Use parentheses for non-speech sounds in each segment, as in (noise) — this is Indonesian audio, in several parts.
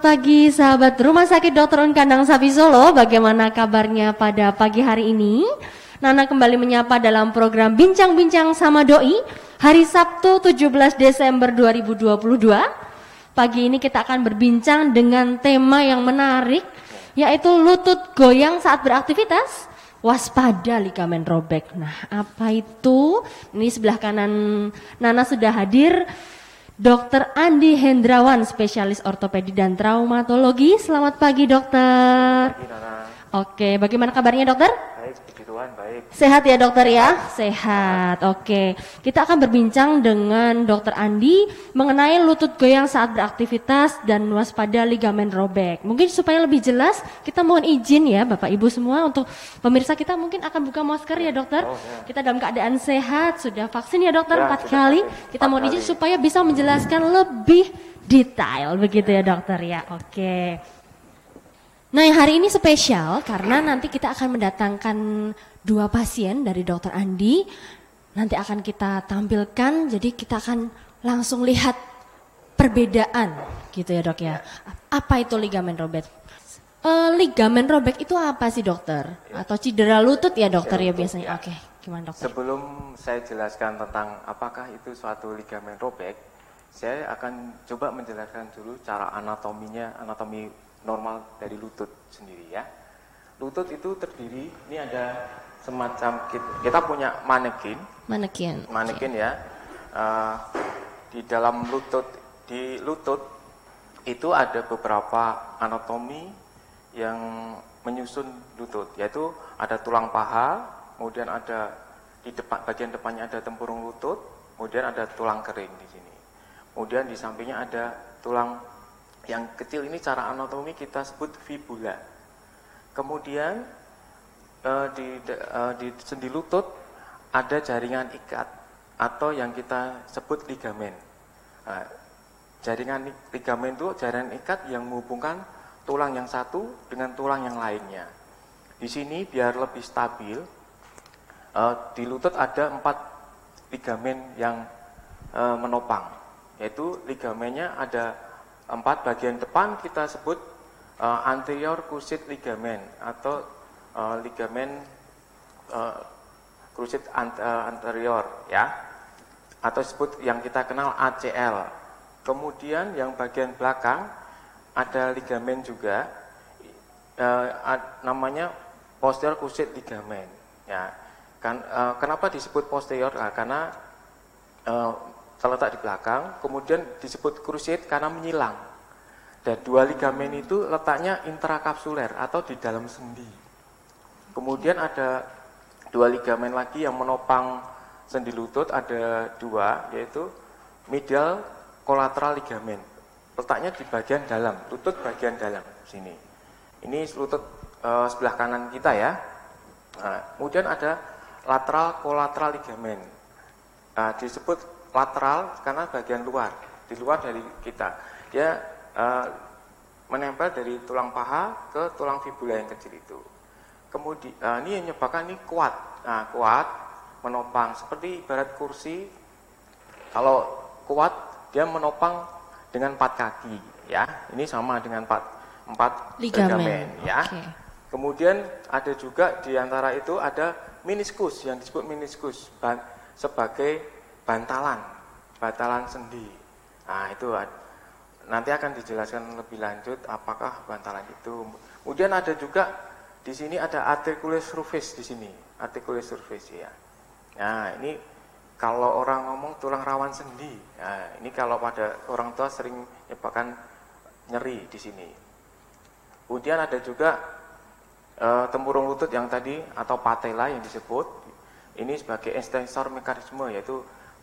Pagi sahabat Rumah Sakit Dr. Un Kandang Sapi Solo. Bagaimana kabarnya pada pagi hari ini? Nana kembali menyapa dalam program Bincang-Bincang sama Doi hari Sabtu 17 Desember 2022. Pagi ini kita akan berbincang dengan tema yang menarik yaitu lutut goyang saat beraktivitas. Waspada ligamen robek. Nah, apa itu? Ini sebelah kanan Nana sudah hadir Dokter Andi Hendrawan, spesialis ortopedi dan traumatologi. Selamat pagi, dokter. Pagi, Nana. Oke, bagaimana kabarnya, dokter? Baik, Tuhan, baik. Sehat ya, dokter ya? Sehat. Oke, kita akan berbincang dengan dokter Andi mengenai lutut goyang saat beraktivitas dan waspada ligamen robek. Mungkin supaya lebih jelas, kita mohon izin ya, Bapak Ibu semua untuk pemirsa kita mungkin akan buka masker ya, dokter. Oh, ya. Kita dalam keadaan sehat, sudah vaksin ya, dokter Ya, empat kali. vaksin, Kita mohon izin kali. supaya bisa menjelaskan lebih detail begitu ya, dokter ya. Oke. Nah, yang hari ini spesial karena nanti kita akan mendatangkan dua pasien dari Dokter Andi. Nanti akan kita tampilkan, jadi kita akan langsung lihat perbedaan, gitu ya dok ya. Apa itu ligamen robek? Eh, ligamen robek itu apa sih dokter? Atau cedera lutut ya dokter ya biasanya? Oke, gimana dokter? Sebelum saya jelaskan tentang apakah itu suatu ligamen robek, saya akan coba menjelaskan dulu cara anatominya, anatomi normal dari lutut sendiri ya. Lutut itu terdiri, ini ada semacam kita, kita punya manekin, Manekin. manekin ya. Eh, di dalam lutut, di lutut itu ada beberapa anatomi yang menyusun lutut, yaitu ada tulang paha, kemudian ada di depan bagian depannya ada tempurung lutut, kemudian ada tulang kering di sini. Kemudian di sampingnya ada tulang yang kecil ini cara anatomi kita sebut fibula. Kemudian eh, di eh, di sendi lutut ada jaringan ikat atau yang kita sebut ligamen. Nah, jaringan li- ligamen itu jaringan ikat yang menghubungkan tulang yang satu dengan tulang yang lainnya. Di sini biar lebih stabil, eh, di lutut ada empat ligamen yang eh, menopang, yaitu ligamennya ada empat bagian depan kita sebut eh, anterior cruciate ligament atau eh, ligamen eh, cruciate ant- eh, anterior ya atau sebut yang kita kenal ACL. Kemudian yang bagian belakang ada ligamen juga eh, ad- namanya posterior cruciate ligament ya. Kan, eh, kenapa disebut posterior? Nah, karena eh, terletak di belakang, kemudian disebut cruciate karena menyilang. Dan dua ligamen itu letaknya intrakapsuler atau di dalam sendi. Kemudian ada dua ligamen lagi yang menopang sendi lutut ada dua yaitu medial collateral ligamen. Letaknya di bagian dalam, lutut bagian dalam sini. Ini lutut eh, sebelah kanan kita ya. Nah, kemudian ada lateral collateral ligamen. Nah, disebut lateral karena bagian luar, di luar dari kita. Dia eh, menempel dari tulang paha ke tulang fibula yang kecil itu. Kemudian ini yang menyebabkan ini kuat. Nah, kuat menopang seperti ibarat kursi. Kalau kuat dia menopang dengan empat kaki, ya. Ini sama dengan empat empat Ligamen. ya. Oke. Kemudian ada juga di antara itu ada meniskus yang disebut meniskus ban- sebagai bantalan, bantalan sendi. Nah, itu nanti akan dijelaskan lebih lanjut apakah bantalan itu. Kemudian ada juga di sini ada articular surface di sini, articular surface ya. Nah, ini kalau orang ngomong tulang rawan sendi. Nah, ini kalau pada orang tua sering menyebabkan nyeri di sini. Kemudian ada juga eh, tempurung lutut yang tadi atau patella yang disebut ini sebagai extensor mekanisme yaitu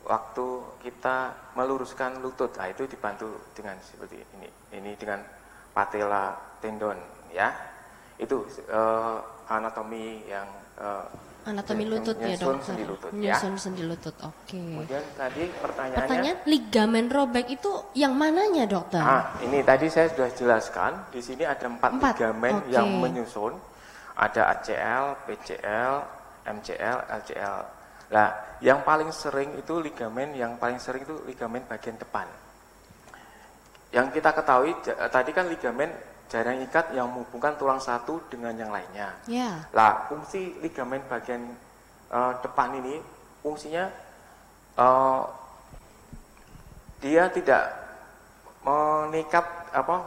waktu kita meluruskan lutut nah itu dibantu dengan seperti ini ini dengan patella tendon ya itu eh, anatomi yang eh, Anatomi lutut ya dokter. sendi lutut ya sendi lutut. Oke. kemudian tadi pertanyaannya Pertanyaan ligamen robek itu yang mananya dokter? Ah, ini tadi saya sudah jelaskan. Di sini ada empat, Empat, ligamen oke. yang menyusun. Ada ACL, PCL, MCL, LCL. Nah, yang paling sering itu ligamen yang paling sering itu ligamen bagian depan. yang kita ketahui tadi kan ligamen jaring ikat yang menghubungkan tulang satu dengan yang lainnya. Ya. Lah, fungsi ligamen bagian uh, depan ini fungsinya uh, dia tidak mengikat apa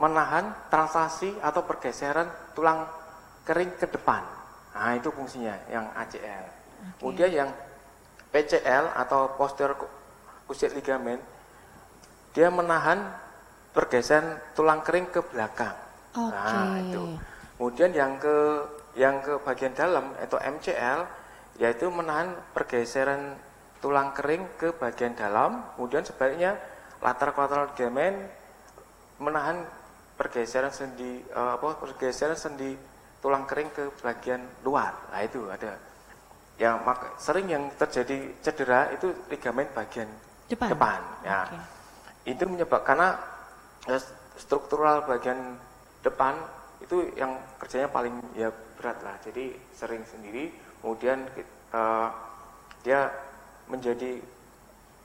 menahan translasi atau pergeseran tulang kering ke depan. Nah, itu fungsinya yang ACL. Okay. Kemudian yang PCL atau posterior cruciate ligamen dia menahan pergeseran tulang kering ke belakang. Okay. Nah, itu. Kemudian yang ke yang ke bagian dalam atau MCL yaitu menahan pergeseran tulang kering ke bagian dalam, kemudian sebaliknya latar kolateral ligamen menahan pergeseran sendi uh, apa pergeseran sendi tulang kering ke bagian luar. Nah, itu ada yang sering yang terjadi cedera itu ligamen bagian depan. depan ya. Okay. Itu menyebabkan karena ya, struktural bagian depan itu yang kerjanya paling ya berat lah. Jadi sering sendiri. Kemudian uh, dia menjadi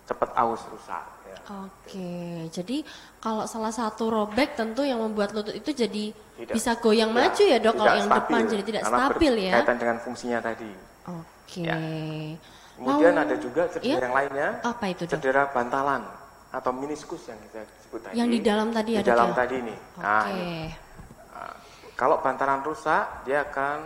cepat aus rusak ya. oke. Jadi kalau salah satu robek tentu yang membuat lutut itu jadi tidak, bisa goyang ya, maju ya dok kalau yang stabil, depan jadi tidak stabil ya. kaitan dengan fungsinya tadi. Oke. Ya. kemudian Lalu, ada juga cedera ya? yang lainnya. Apa itu dok? cedera bantalan atau meniskus yang kita sebut tadi. Yang di dalam tadi di ada dalam ya? tadi ini. Oke. Nah, ini. Nah, kalau bantalan rusak, dia akan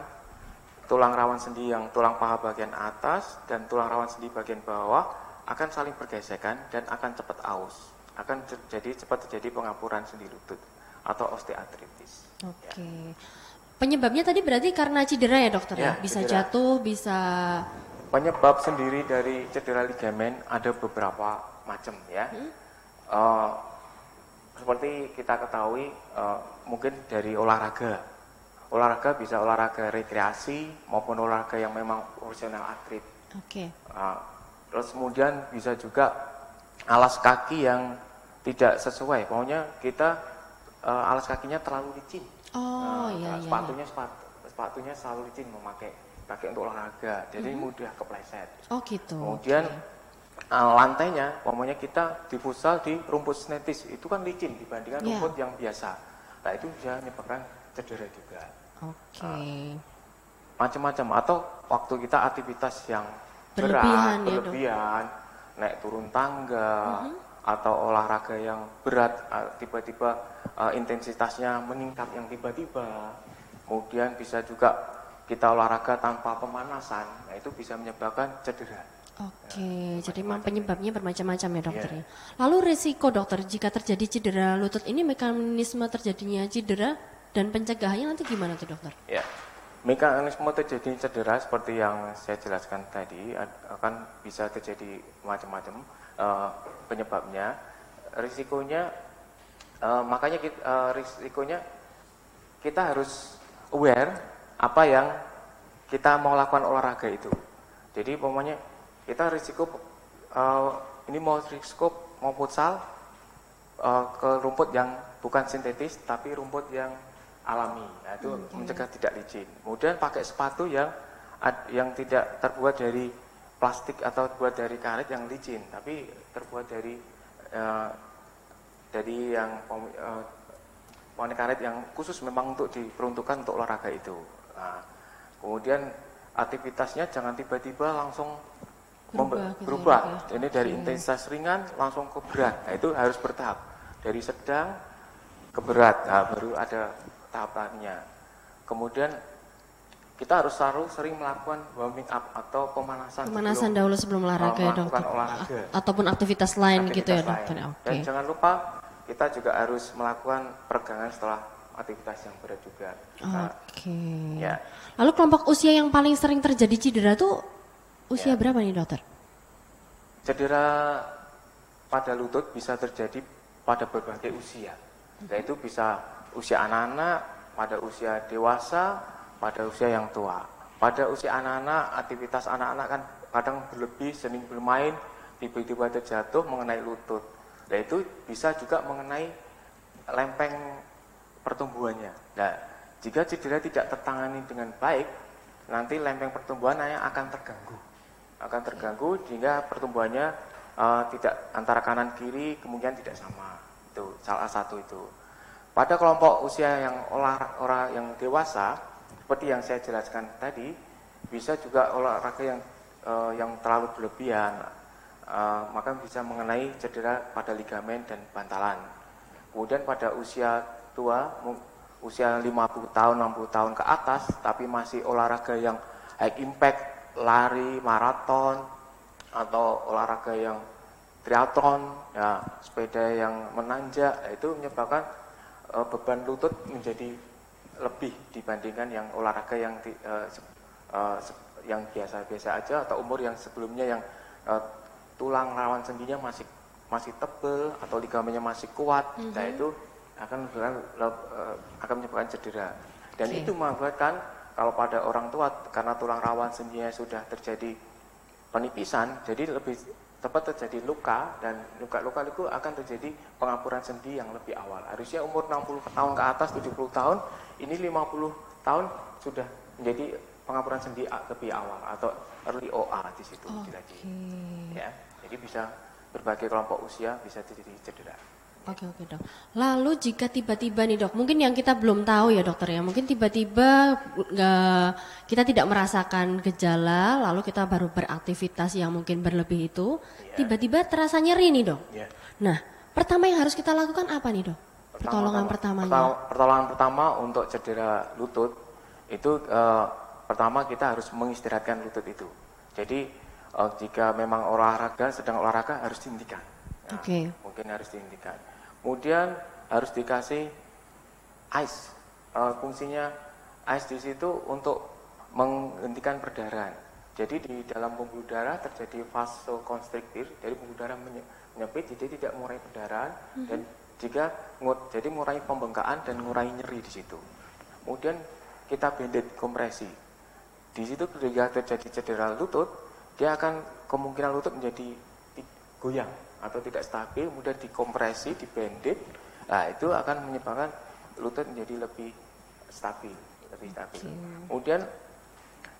tulang rawan sendi yang tulang paha bagian atas dan tulang rawan sendi bagian bawah akan saling bergesekan dan akan cepat aus. Akan jadi cepat terjadi pengapuran sendi lutut atau osteoartritis. Oke. Okay. Ya. Penyebabnya tadi berarti karena cedera ya dokter ya? ya? Bisa cedera. jatuh, bisa Penyebab sendiri dari cedera ligamen ada beberapa macam ya. Hmm? Uh, seperti kita ketahui uh, mungkin dari olahraga. Olahraga bisa olahraga rekreasi maupun olahraga yang memang profesional atlet. Oke. Okay. Uh, terus kemudian bisa juga alas kaki yang tidak sesuai. Pokoknya kita uh, alas kakinya terlalu licin. Oh uh, iya, iya. Sepatunya sepatu sepatunya selalu licin memakai pakai untuk olahraga, jadi hmm. mudah kepleset. Oh gitu. Kemudian okay. Uh, lantainya, umpamanya kita di futsal di rumput sintetis, itu kan licin dibandingkan yeah. rumput yang biasa. Nah itu bisa menyebabkan cedera juga. Oke. Okay. Uh, macam-macam atau waktu kita aktivitas yang berlebihan, berat, berlebihan, ya, naik turun tangga. Uh -huh. Atau olahraga yang berat, tiba-tiba uh, intensitasnya meningkat yang tiba-tiba, kemudian bisa juga kita olahraga tanpa pemanasan, nah itu bisa menyebabkan cedera. Oke, ya, jadi memang penyebabnya bermacam-macam ya dokter ya. ya. Lalu risiko dokter jika terjadi cedera lutut ini mekanisme terjadinya cedera dan pencegahannya nanti gimana tuh dokter? Ya, mekanisme terjadi cedera seperti yang saya jelaskan tadi akan bisa terjadi macam-macam uh, penyebabnya. Risikonya, uh, makanya kita, uh, risikonya kita harus aware apa yang kita mau lakukan olahraga itu. Jadi pokoknya kita risiko uh, ini mau risiko mau futsal uh, ke rumput yang bukan sintetis tapi rumput yang alami. Nah, itu okay. mencegah tidak licin. Kemudian pakai sepatu yang yang tidak terbuat dari plastik atau terbuat dari karet yang licin, tapi terbuat dari uh, dari yang uh, karet yang khusus memang untuk diperuntukkan untuk olahraga itu. Nah, kemudian aktivitasnya jangan tiba-tiba langsung berubah, berubah. Ya, ini dari okay. intensitas ringan langsung ke berat. Nah, itu harus bertahap. Dari sedang ke berat. Nah, baru ada tahapannya. Kemudian kita harus selalu sering melakukan warming up atau pemanasan. Pemanasan sebelum, dahulu sebelum olahraga ya dokter. Olahraga. Ataupun aktivitas lain aktivitas gitu ya dokter. Oke. Okay. Dan jangan lupa kita juga harus melakukan peregangan setelah aktivitas yang berat juga. Oke. Okay. Ya. Lalu kelompok usia yang paling sering terjadi cedera tuh usia ya. berapa nih dokter? Cedera pada lutut bisa terjadi pada berbagai usia. Yaitu bisa usia anak-anak, pada usia dewasa, pada usia yang tua. Pada usia anak-anak, aktivitas anak-anak kan kadang berlebih, sering bermain, tiba-tiba terjatuh mengenai lutut. Nah itu bisa juga mengenai lempeng pertumbuhannya. Nah, jika cedera tidak tertangani dengan baik, nanti lempeng pertumbuhan akan terganggu. Akan terganggu sehingga pertumbuhannya uh, tidak antara kanan kiri kemudian tidak sama. Itu salah satu itu. Pada kelompok usia yang olahraga yang dewasa, seperti yang saya jelaskan tadi, bisa juga olahraga yang uh, yang terlalu berlebihan, uh, maka bisa mengenai cedera pada ligamen dan bantalan. Kemudian pada usia tua, usia 50 tahun, 60 tahun ke atas, tapi masih olahraga yang high impact, lari, maraton, atau olahraga yang triathlon, ya, sepeda yang menanjak, itu menyebabkan uh, beban lutut menjadi lebih dibandingkan yang olahraga yang di, uh, uh, yang biasa-biasa aja atau umur yang sebelumnya yang uh, tulang rawan sendinya masih masih tebel atau ligamennya masih kuat, mm -hmm. nah itu akan uh, akan menyebabkan cedera. Dan okay. itu mengakibatkan kalau pada orang tua karena tulang rawan sendinya sudah terjadi penipisan, jadi lebih tepat terjadi luka dan luka-luka itu akan terjadi pengapuran sendi yang lebih awal. Harusnya umur 60 tahun ke atas 70 tahun, ini 50 tahun sudah menjadi pengapuran sendi lebih awal atau early OA di situ okay. Ya, jadi bisa berbagai kelompok usia bisa terjadi cedera. Oke oke dok. Lalu jika tiba-tiba nih dok, mungkin yang kita belum tahu ya dokter ya, mungkin tiba-tiba kita tidak merasakan gejala, lalu kita baru beraktivitas yang mungkin berlebih itu, iya. tiba-tiba yeah. terasa nyeri nih dok. Yeah. Nah, pertama yang harus kita lakukan apa nih dok? Pertama, pertolongan pertamanya. Pertolongan pertama untuk cedera lutut itu uh, pertama kita harus mengistirahatkan lutut itu. Jadi uh, jika memang olahraga sedang olahraga harus dihentikan. Nah, Oke. Okay. Mungkin harus dihentikan. Kemudian harus dikasih ice. Uh, fungsinya ice di situ untuk menghentikan perdarahan. Jadi di dalam pembuluh darah terjadi vasokonstriktif, jadi pembuluh darah menyempit, jadi tidak mengurangi perdarahan mm -hmm. dan jika jadi mengurangi pembengkakan dan mengurangi nyeri di situ. Kemudian kita bandit kompresi. Di situ ketika terjadi cedera lutut, dia akan kemungkinan lutut menjadi goyang atau tidak stabil, kemudian dikompresi, dibandit, nah itu akan menyebabkan lutut menjadi lebih stabil, lebih stabil. Okay. Kemudian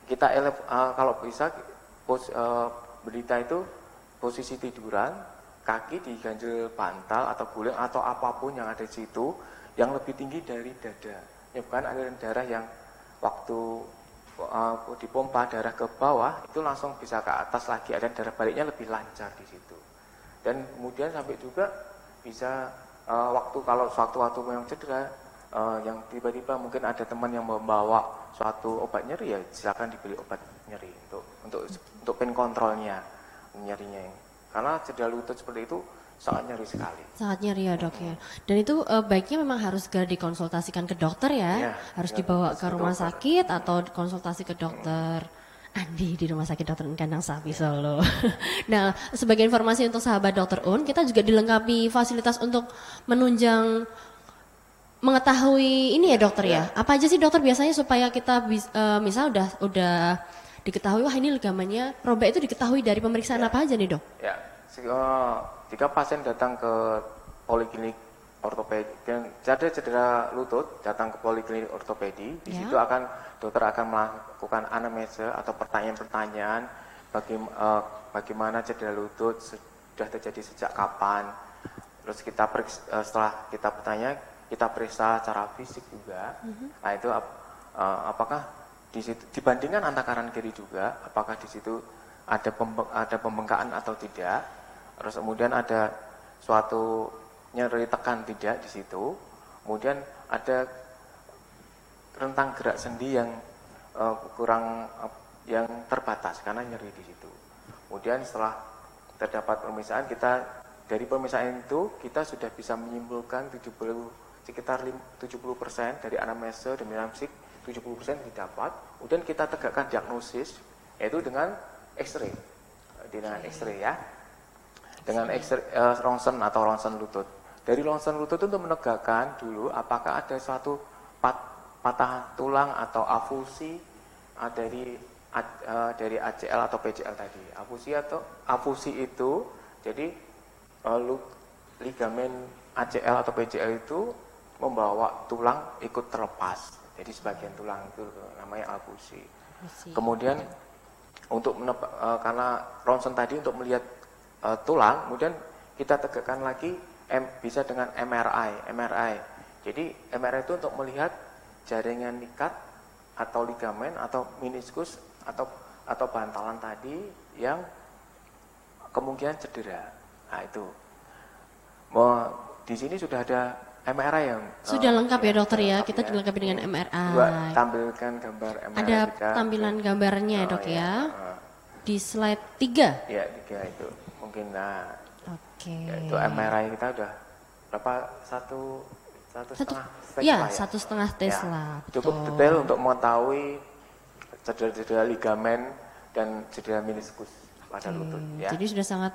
kita elef, uh, kalau bisa pos, uh, berita itu posisi tiduran, kaki diganjel bantal atau guling atau apa pun yang ada di situ yang lebih tinggi dari dada. Menyebabkan aliran darah yang waktu uh, dipompa darah ke bawah itu langsung bisa ke atas lagi, ada darah baliknya lebih lancar di situ dan kemudian sampai juga bisa uh, waktu kalau suatu waktu yang cedera uh, yang tiba-tiba mungkin ada teman yang membawa suatu obat nyeri ya silakan dibeli obat nyeri untuk untuk untuk pain kontrolnya nyerinya karena cedera lutut seperti itu sangat nyeri sekali. Sangat nyeri ya dok ya. Dan itu uh, baiknya memang harus segera dikonsultasikan ke dokter ya. ya harus ya, dibawa ke rumah dokter. sakit atau konsultasi ke dokter. Hmm Andi di Rumah Sakit Dokter Kandang Sapi Solo. (laughs) nah, sebagai informasi untuk sahabat Dokter Un, kita juga dilengkapi fasilitas untuk menunjang mengetahui ini ya dokter ya. ya. Apa aja sih dokter biasanya supaya kita bisa, uh, misal udah udah diketahui wah ini ligamennya robek itu diketahui dari pemeriksaan ya. apa aja nih dok? Ya, jika pasien datang ke poliklinik ortopedi. Dan ada cedera lutut datang ke poliklinik ortopedi. Di ya. situ akan dokter akan melakukan anamnesa atau pertanyaan-pertanyaan bagi, uh, bagaimana cedera lutut sudah terjadi sejak kapan. Terus kita periksa, uh, setelah kita bertanya kita periksa secara fisik juga. Mm -hmm. nah itu uh, apakah di situ dibandingkan antara kanan kiri juga apakah di situ ada ada pembengkakan atau tidak. Terus kemudian ada suatu nyeri tekan tidak di situ. Kemudian ada rentang gerak sendi yang uh, kurang uh, yang terbatas karena nyeri di situ. Kemudian setelah terdapat pemeriksaan kita dari pemeriksaan itu kita sudah bisa menyimpulkan 70 sekitar 70% dari anamnesa dan anamnesik 70% didapat. Kemudian kita tegakkan diagnosis yaitu dengan X-ray. Dengan X-ray ya. Dengan X-ray uh, ronsen atau ronsen lutut. Dari longsoran lutut itu untuk menegakkan dulu apakah ada suatu pat, patah tulang atau afusi uh, dari uh, dari ACL atau PCL tadi. Afusi atau afusi itu jadi uh, ligamen ACL atau PCL itu membawa tulang ikut terlepas. Jadi sebagian tulang itu namanya afusi. Kemudian untuk uh, karena ronsen tadi untuk melihat tulang, kemudian kita tegakkan lagi M, bisa dengan MRI, MRI. Jadi MRI itu untuk melihat jaringan ikat atau ligamen atau meniskus atau atau bantalan tadi yang kemungkinan cedera. Nah itu. Mau di sini sudah ada MRI yang sudah uh, lengkap ya, dokter ya. Kita ya. dilengkapi dengan MRI. Dua, tampilkan gambar MRI. Ada juga. tampilan gambarnya ya, oh, dok ya. ya. Uh, Di slide 3. Ya, 3 itu. Mungkin nah. Oke. Okay. Ya, itu MRI kita udah berapa satu satu, satu setengah Tesla ya, ya satu setengah Tesla. Ya, cukup detail untuk mengetahui cedera-cedera ligamen dan cedera meniskus pada okay. lutut. Ya. Jadi sudah sangat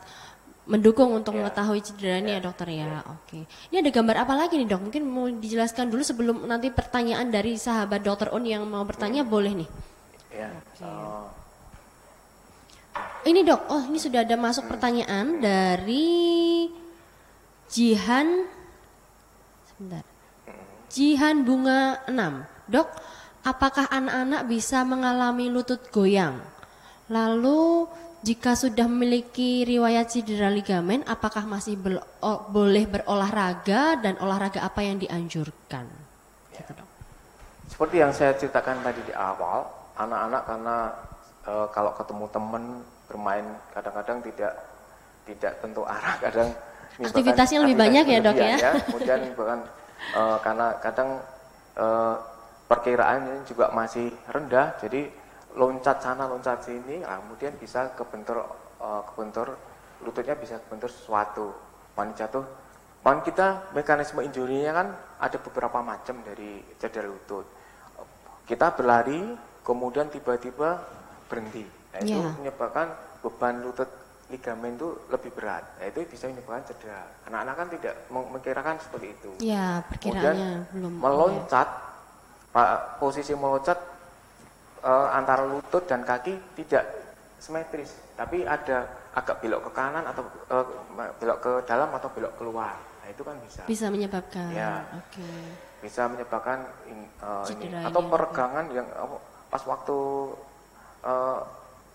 mendukung untuk ya. mengetahui cedera ini ya, ya dokter ya. ya. Oke. Ini ada gambar apa lagi nih dok? Mungkin mau dijelaskan dulu sebelum nanti pertanyaan dari sahabat dokter Un yang mau bertanya hmm. boleh nih. Ya. Okay. Oh. Ini dok, oh ini sudah ada masuk pertanyaan dari Jihan. Sebentar. Jihan bunga 6. Dok, apakah anak-anak bisa mengalami lutut goyang? Lalu jika sudah memiliki riwayat cedera ligamen, apakah masih ber, o, boleh berolahraga dan olahraga apa yang dianjurkan? Ya. Seperti yang saya ceritakan tadi di awal, anak-anak karena e, kalau ketemu teman bermain kadang-kadang tidak tidak tentu arah, kadang aktivitasnya lebih banyak ya dok ya. ya. Kemudian bahkan e, karena kadang e, perkiraannya juga masih rendah, jadi loncat sana loncat sini nah, kemudian bisa kebentur uh, kebentur lututnya bisa kebentur sesuatu pan jatuh kita mekanisme injurinya kan ada beberapa macam dari cedera lutut kita berlari kemudian tiba-tiba berhenti nah, itu yeah. menyebabkan beban lutut ligamen itu lebih berat nah, itu bisa menyebabkan cedera anak-anak kan tidak memikirkan seperti itu ya perkiraannya belum meloncat ya. posisi meloncat uh, antara lutut dan kaki tidak simetris, tapi ada agak belok ke kanan atau uh, belok ke dalam atau belok keluar. Nah, itu kan bisa. Bisa menyebabkan. Ya. Oke. Okay. Bisa menyebabkan in, uh, ini atau peregangan yang uh, pas waktu uh,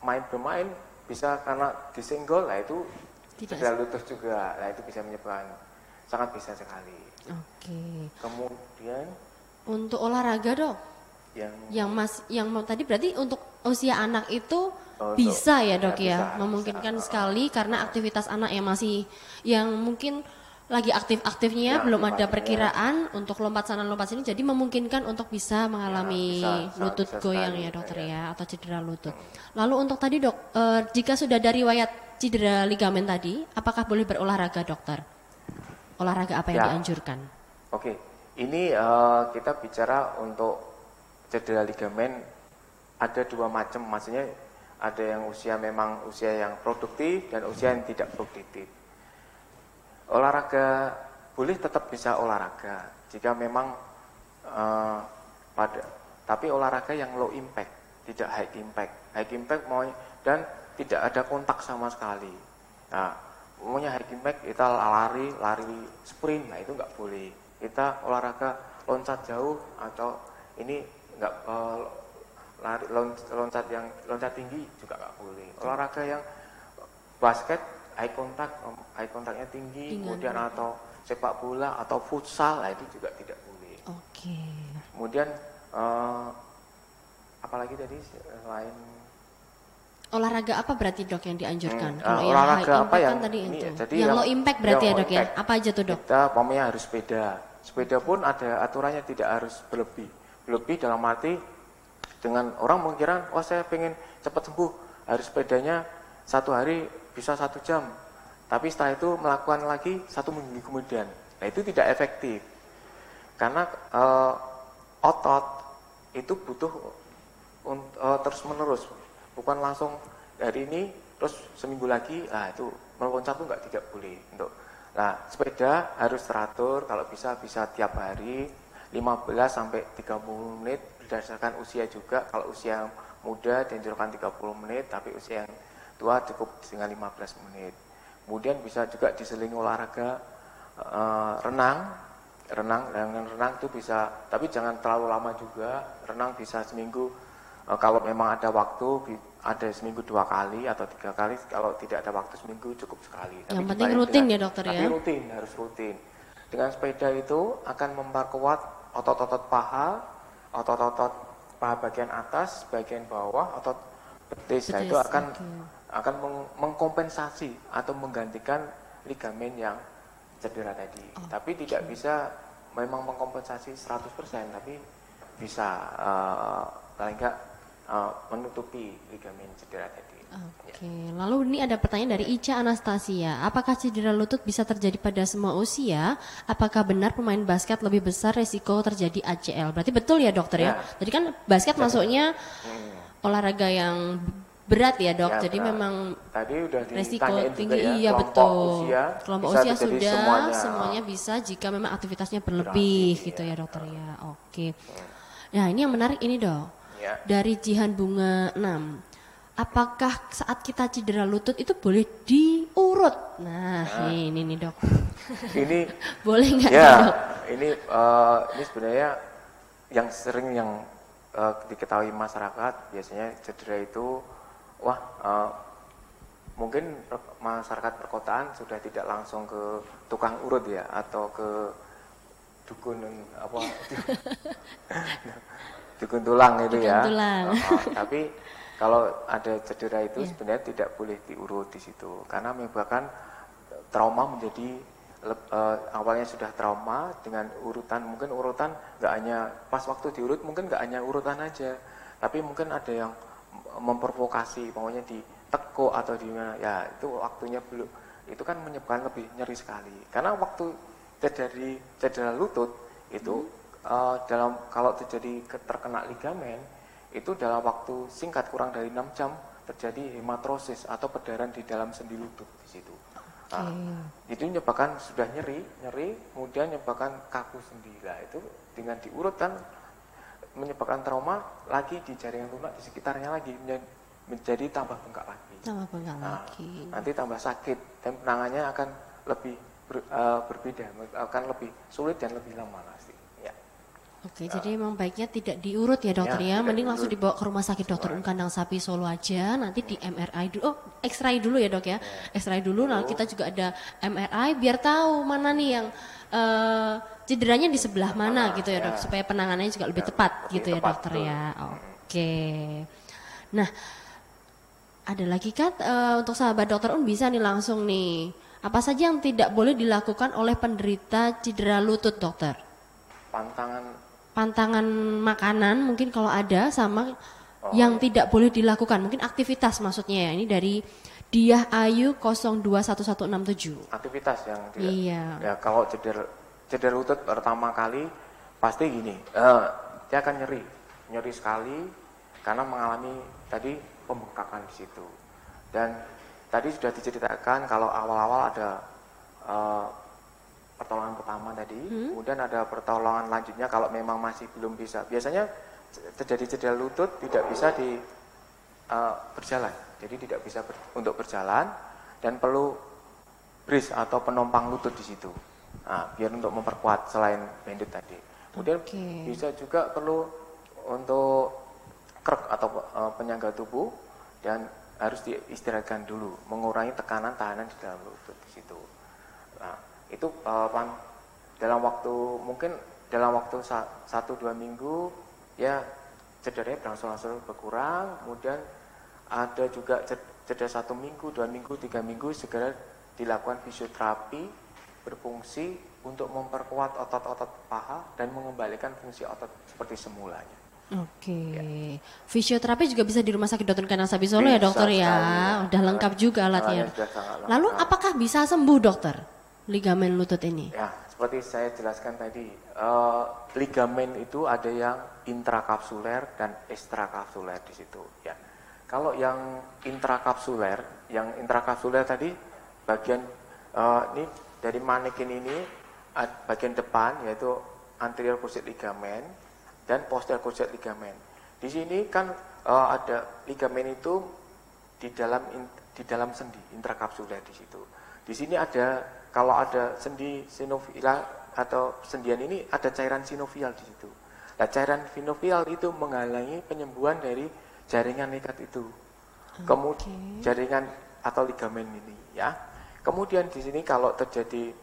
main bermain bisa karena disenggol, nah itu tidak cedera lutut juga. Nah, itu bisa menyebabkan sangat bisa sekali. Oke. Okay. Kemudian untuk olahraga, Dok yang yang mas yang tadi berarti untuk usia anak itu oh, bisa ya dok ya, ya bisa, memungkinkan bisa. sekali karena aktivitas anak yang masih yang mungkin lagi aktif-aktifnya ya, belum ada perkiraan ya. untuk lompat sana lompat sini jadi memungkinkan untuk bisa mengalami ya, bisa, lutut bisa goyang ya dokter ya. ya atau cedera lutut. Hmm. Lalu untuk tadi dok e, jika sudah dari riwayat cedera ligamen tadi apakah boleh berolahraga dokter? Olahraga apa yang ya. dianjurkan? Oke, ini uh, kita bicara untuk cedera ligamen ada dua macam, maksudnya ada yang usia memang usia yang produktif dan usia yang tidak produktif. Olahraga boleh tetap bisa olahraga jika memang uh, pada tapi olahraga yang low impact, tidak high impact. High impact mau dan tidak ada kontak sama sekali. Nah, umumnya high impact kita lari, lari sprint, nah itu nggak boleh. Kita olahraga loncat jauh atau ini nggak uh, lari loncat yang loncat tinggi juga nggak boleh olahraga yang basket eye contact eye contactnya tinggi Dengan kemudian apa? atau sepak bola atau futsal nah itu juga tidak boleh oke okay. kemudian uh, apalagi tadi selain olahraga apa berarti dok yang dianjurkan? Hmm, Kalau uh, olahraga yang apa yang kan tadi ini, itu. Jadi yang, yang low impact berarti ya dok ya? Apa aja tuh dok? Kita pokoknya harus sepeda. Sepeda pun ada aturannya tidak harus berlebih lebih dalam arti dengan orang mengira oh saya pengen cepat sembuh harus sepedanya satu hari bisa satu jam. Tapi setelah itu melakukan lagi satu minggu kemudian. Nah itu tidak efektif. Karena uh, otot itu butuh uh, terus menerus bukan langsung dari ini terus seminggu lagi nah itu meloncat tuh nggak tidak boleh. Untuk nah sepeda harus teratur. Kalau bisa bisa tiap hari 15 sampai 30 menit. Berdasarkan usia juga. Kalau usia muda dianjurkan 30 menit, tapi usia yang tua cukup dengan 15 menit. Kemudian bisa juga diselingi olahraga e, renang, renang dengan renang itu bisa, tapi jangan terlalu lama juga. Renang bisa seminggu e, kalau memang ada waktu ada seminggu dua kali atau tiga kali kalau tidak ada waktu seminggu cukup sekali. Tapi yang penting rutin dengan, ya dokter tapi ya. Tapi rutin harus rutin. Dengan sepeda itu akan memperkuat otot-otot paha, otot-otot paha bagian atas, bagian bawah, otot betis. Nah, itu akan okay. Akan meng mengkompensasi atau menggantikan ligamen yang cedera tadi. Okay. Tapi tidak bisa memang mengkompensasi 100%, tapi bisa uh, paling enggak uh, menutupi ligamen cedera tadi. Oke, okay. ya. lalu ini ada pertanyaan dari Ica Anastasia. Apakah cedera lutut bisa terjadi pada semua usia? Apakah benar pemain basket lebih besar resiko terjadi ACL? Berarti betul ya dokter ya? ya? Jadi kan basket masuknya hmm. olahraga yang berat ya dok. Ya, Jadi berat. memang tadi udah resiko tinggi ya, iya betul. Usia, kelompok usia sudah semuanya. semuanya bisa jika memang aktivitasnya berlebih Berarti, gitu ya, ya dokter ya. Oke. Okay. Hmm. Nah ini yang menarik ini dok ya. dari Jihan Bunga 6 apakah saat kita cedera lutut itu boleh diurut? Nah, nah ini nih dok. Ini (laughs) boleh nggak ya? Dok? Ini uh, ini sebenarnya yang sering yang uh, diketahui masyarakat biasanya cedera itu, wah uh, mungkin masyarakat perkotaan sudah tidak langsung ke tukang urut ya atau ke dukun apa (laughs) dukun tulang itu dukun ya. Tulang. Uh, tapi kalau ada cedera itu yeah. sebenarnya tidak boleh diurut di situ karena menyebabkan trauma menjadi uh, awalnya sudah trauma dengan urutan mungkin urutan nggak hanya pas waktu diurut mungkin nggak hanya urutan aja tapi mungkin ada yang memprovokasi maunya di teko atau di mana ya itu waktunya belum itu kan menyebabkan lebih nyeri sekali karena waktu terjadi cedera lutut itu hmm. uh, dalam kalau terjadi terkena ligamen itu dalam waktu singkat kurang dari 6 jam terjadi hematrosis atau perdarahan di dalam sendi lutut di situ. Nah, itu menyebabkan sudah nyeri, nyeri, kemudian menyebabkan kaku sendi. Lah itu dengan diurut kan menyebabkan trauma lagi di jaringan lunak di sekitarnya lagi menjadi tambah bengkak lagi. Tambah bengkak nah, lagi. Nanti tambah sakit dan penangannya akan lebih ber, uh, berbeda, akan lebih sulit dan lebih lama pasti. Oke, uh, jadi memang baiknya tidak diurut ya dokter ya, ya. mending langsung dibawa ke rumah sakit dokter Um Kandang Sapi Solo aja, nanti di MRI dulu, oh X-ray dulu ya dok ya, ya. X-ray dulu, lalu kita juga ada MRI biar tahu mana nih yang uh, cederanya di sebelah mana, gitu ya, dok, supaya penanganannya juga lebih ya, tepat lebih gitu ya, tepat ya dokter ya. Oke, nah ada lagi kan uh, untuk sahabat dokter Un? Bisa nih langsung nih, apa saja yang tidak boleh dilakukan oleh penderita cedera lutut dokter? Pantangan. Pantangan makanan mungkin kalau ada sama oh, yang iya. tidak boleh dilakukan. Mungkin aktivitas maksudnya ya. Ini dari Diah Ayu 021167 aktivitas yang tidak iya. ya kalau ceder ceder lutut pertama kali pasti gini uh, dia akan nyeri nyeri sekali karena mengalami tadi pembengkakan di situ dan tadi sudah diceritakan kalau awal-awal ada uh, pertolongan pertama tadi, hmm. kemudian ada pertolongan lanjutnya kalau memang masih belum bisa. Biasanya terjadi cedera lutut tidak bisa di uh, berjalan, jadi tidak bisa ber, untuk berjalan dan perlu bris atau penompang lutut di situ. Nah, biar untuk memperkuat selain bandit tadi. Kemudian okay. bisa juga perlu untuk krek atau uh, penyangga tubuh dan harus diistirahatkan dulu, mengurangi tekanan tahanan di dalam lutut di situ. Nah, itu uh, dalam waktu mungkin dalam waktu satu dua minggu ya cederanya berangsur-angsur berkurang kemudian ada juga cedera satu minggu dua minggu tiga minggu segera dilakukan fisioterapi berfungsi untuk memperkuat otot-otot paha dan mengembalikan fungsi otot seperti semulanya. Oke, okay. ya. fisioterapi juga bisa di rumah sakit Dr. Kanal Sabi Solo ya dokter ya, ya. udah lengkap juga alatnya. Lalu apakah bisa sembuh dokter? ligamen lutut ini? Ya, seperti saya jelaskan tadi, uh, ligamen itu ada yang intrakapsuler dan ekstrakapsuler di situ. Ya, kalau yang intrakapsuler, yang intrakapsuler tadi bagian uh, ini dari manekin ini bagian depan yaitu anterior cruciate ligamen dan posterior cruciate ligamen. Di sini kan uh, ada ligamen itu di dalam di dalam sendi intrakapsuler di situ. Di sini ada kalau ada sendi sinovial atau sendian ini ada cairan sinovial di situ. Nah, cairan sinovial itu menghalangi penyembuhan dari jaringan ikat itu. kemudian jaringan atau ligamen ini ya. Kemudian di sini kalau terjadi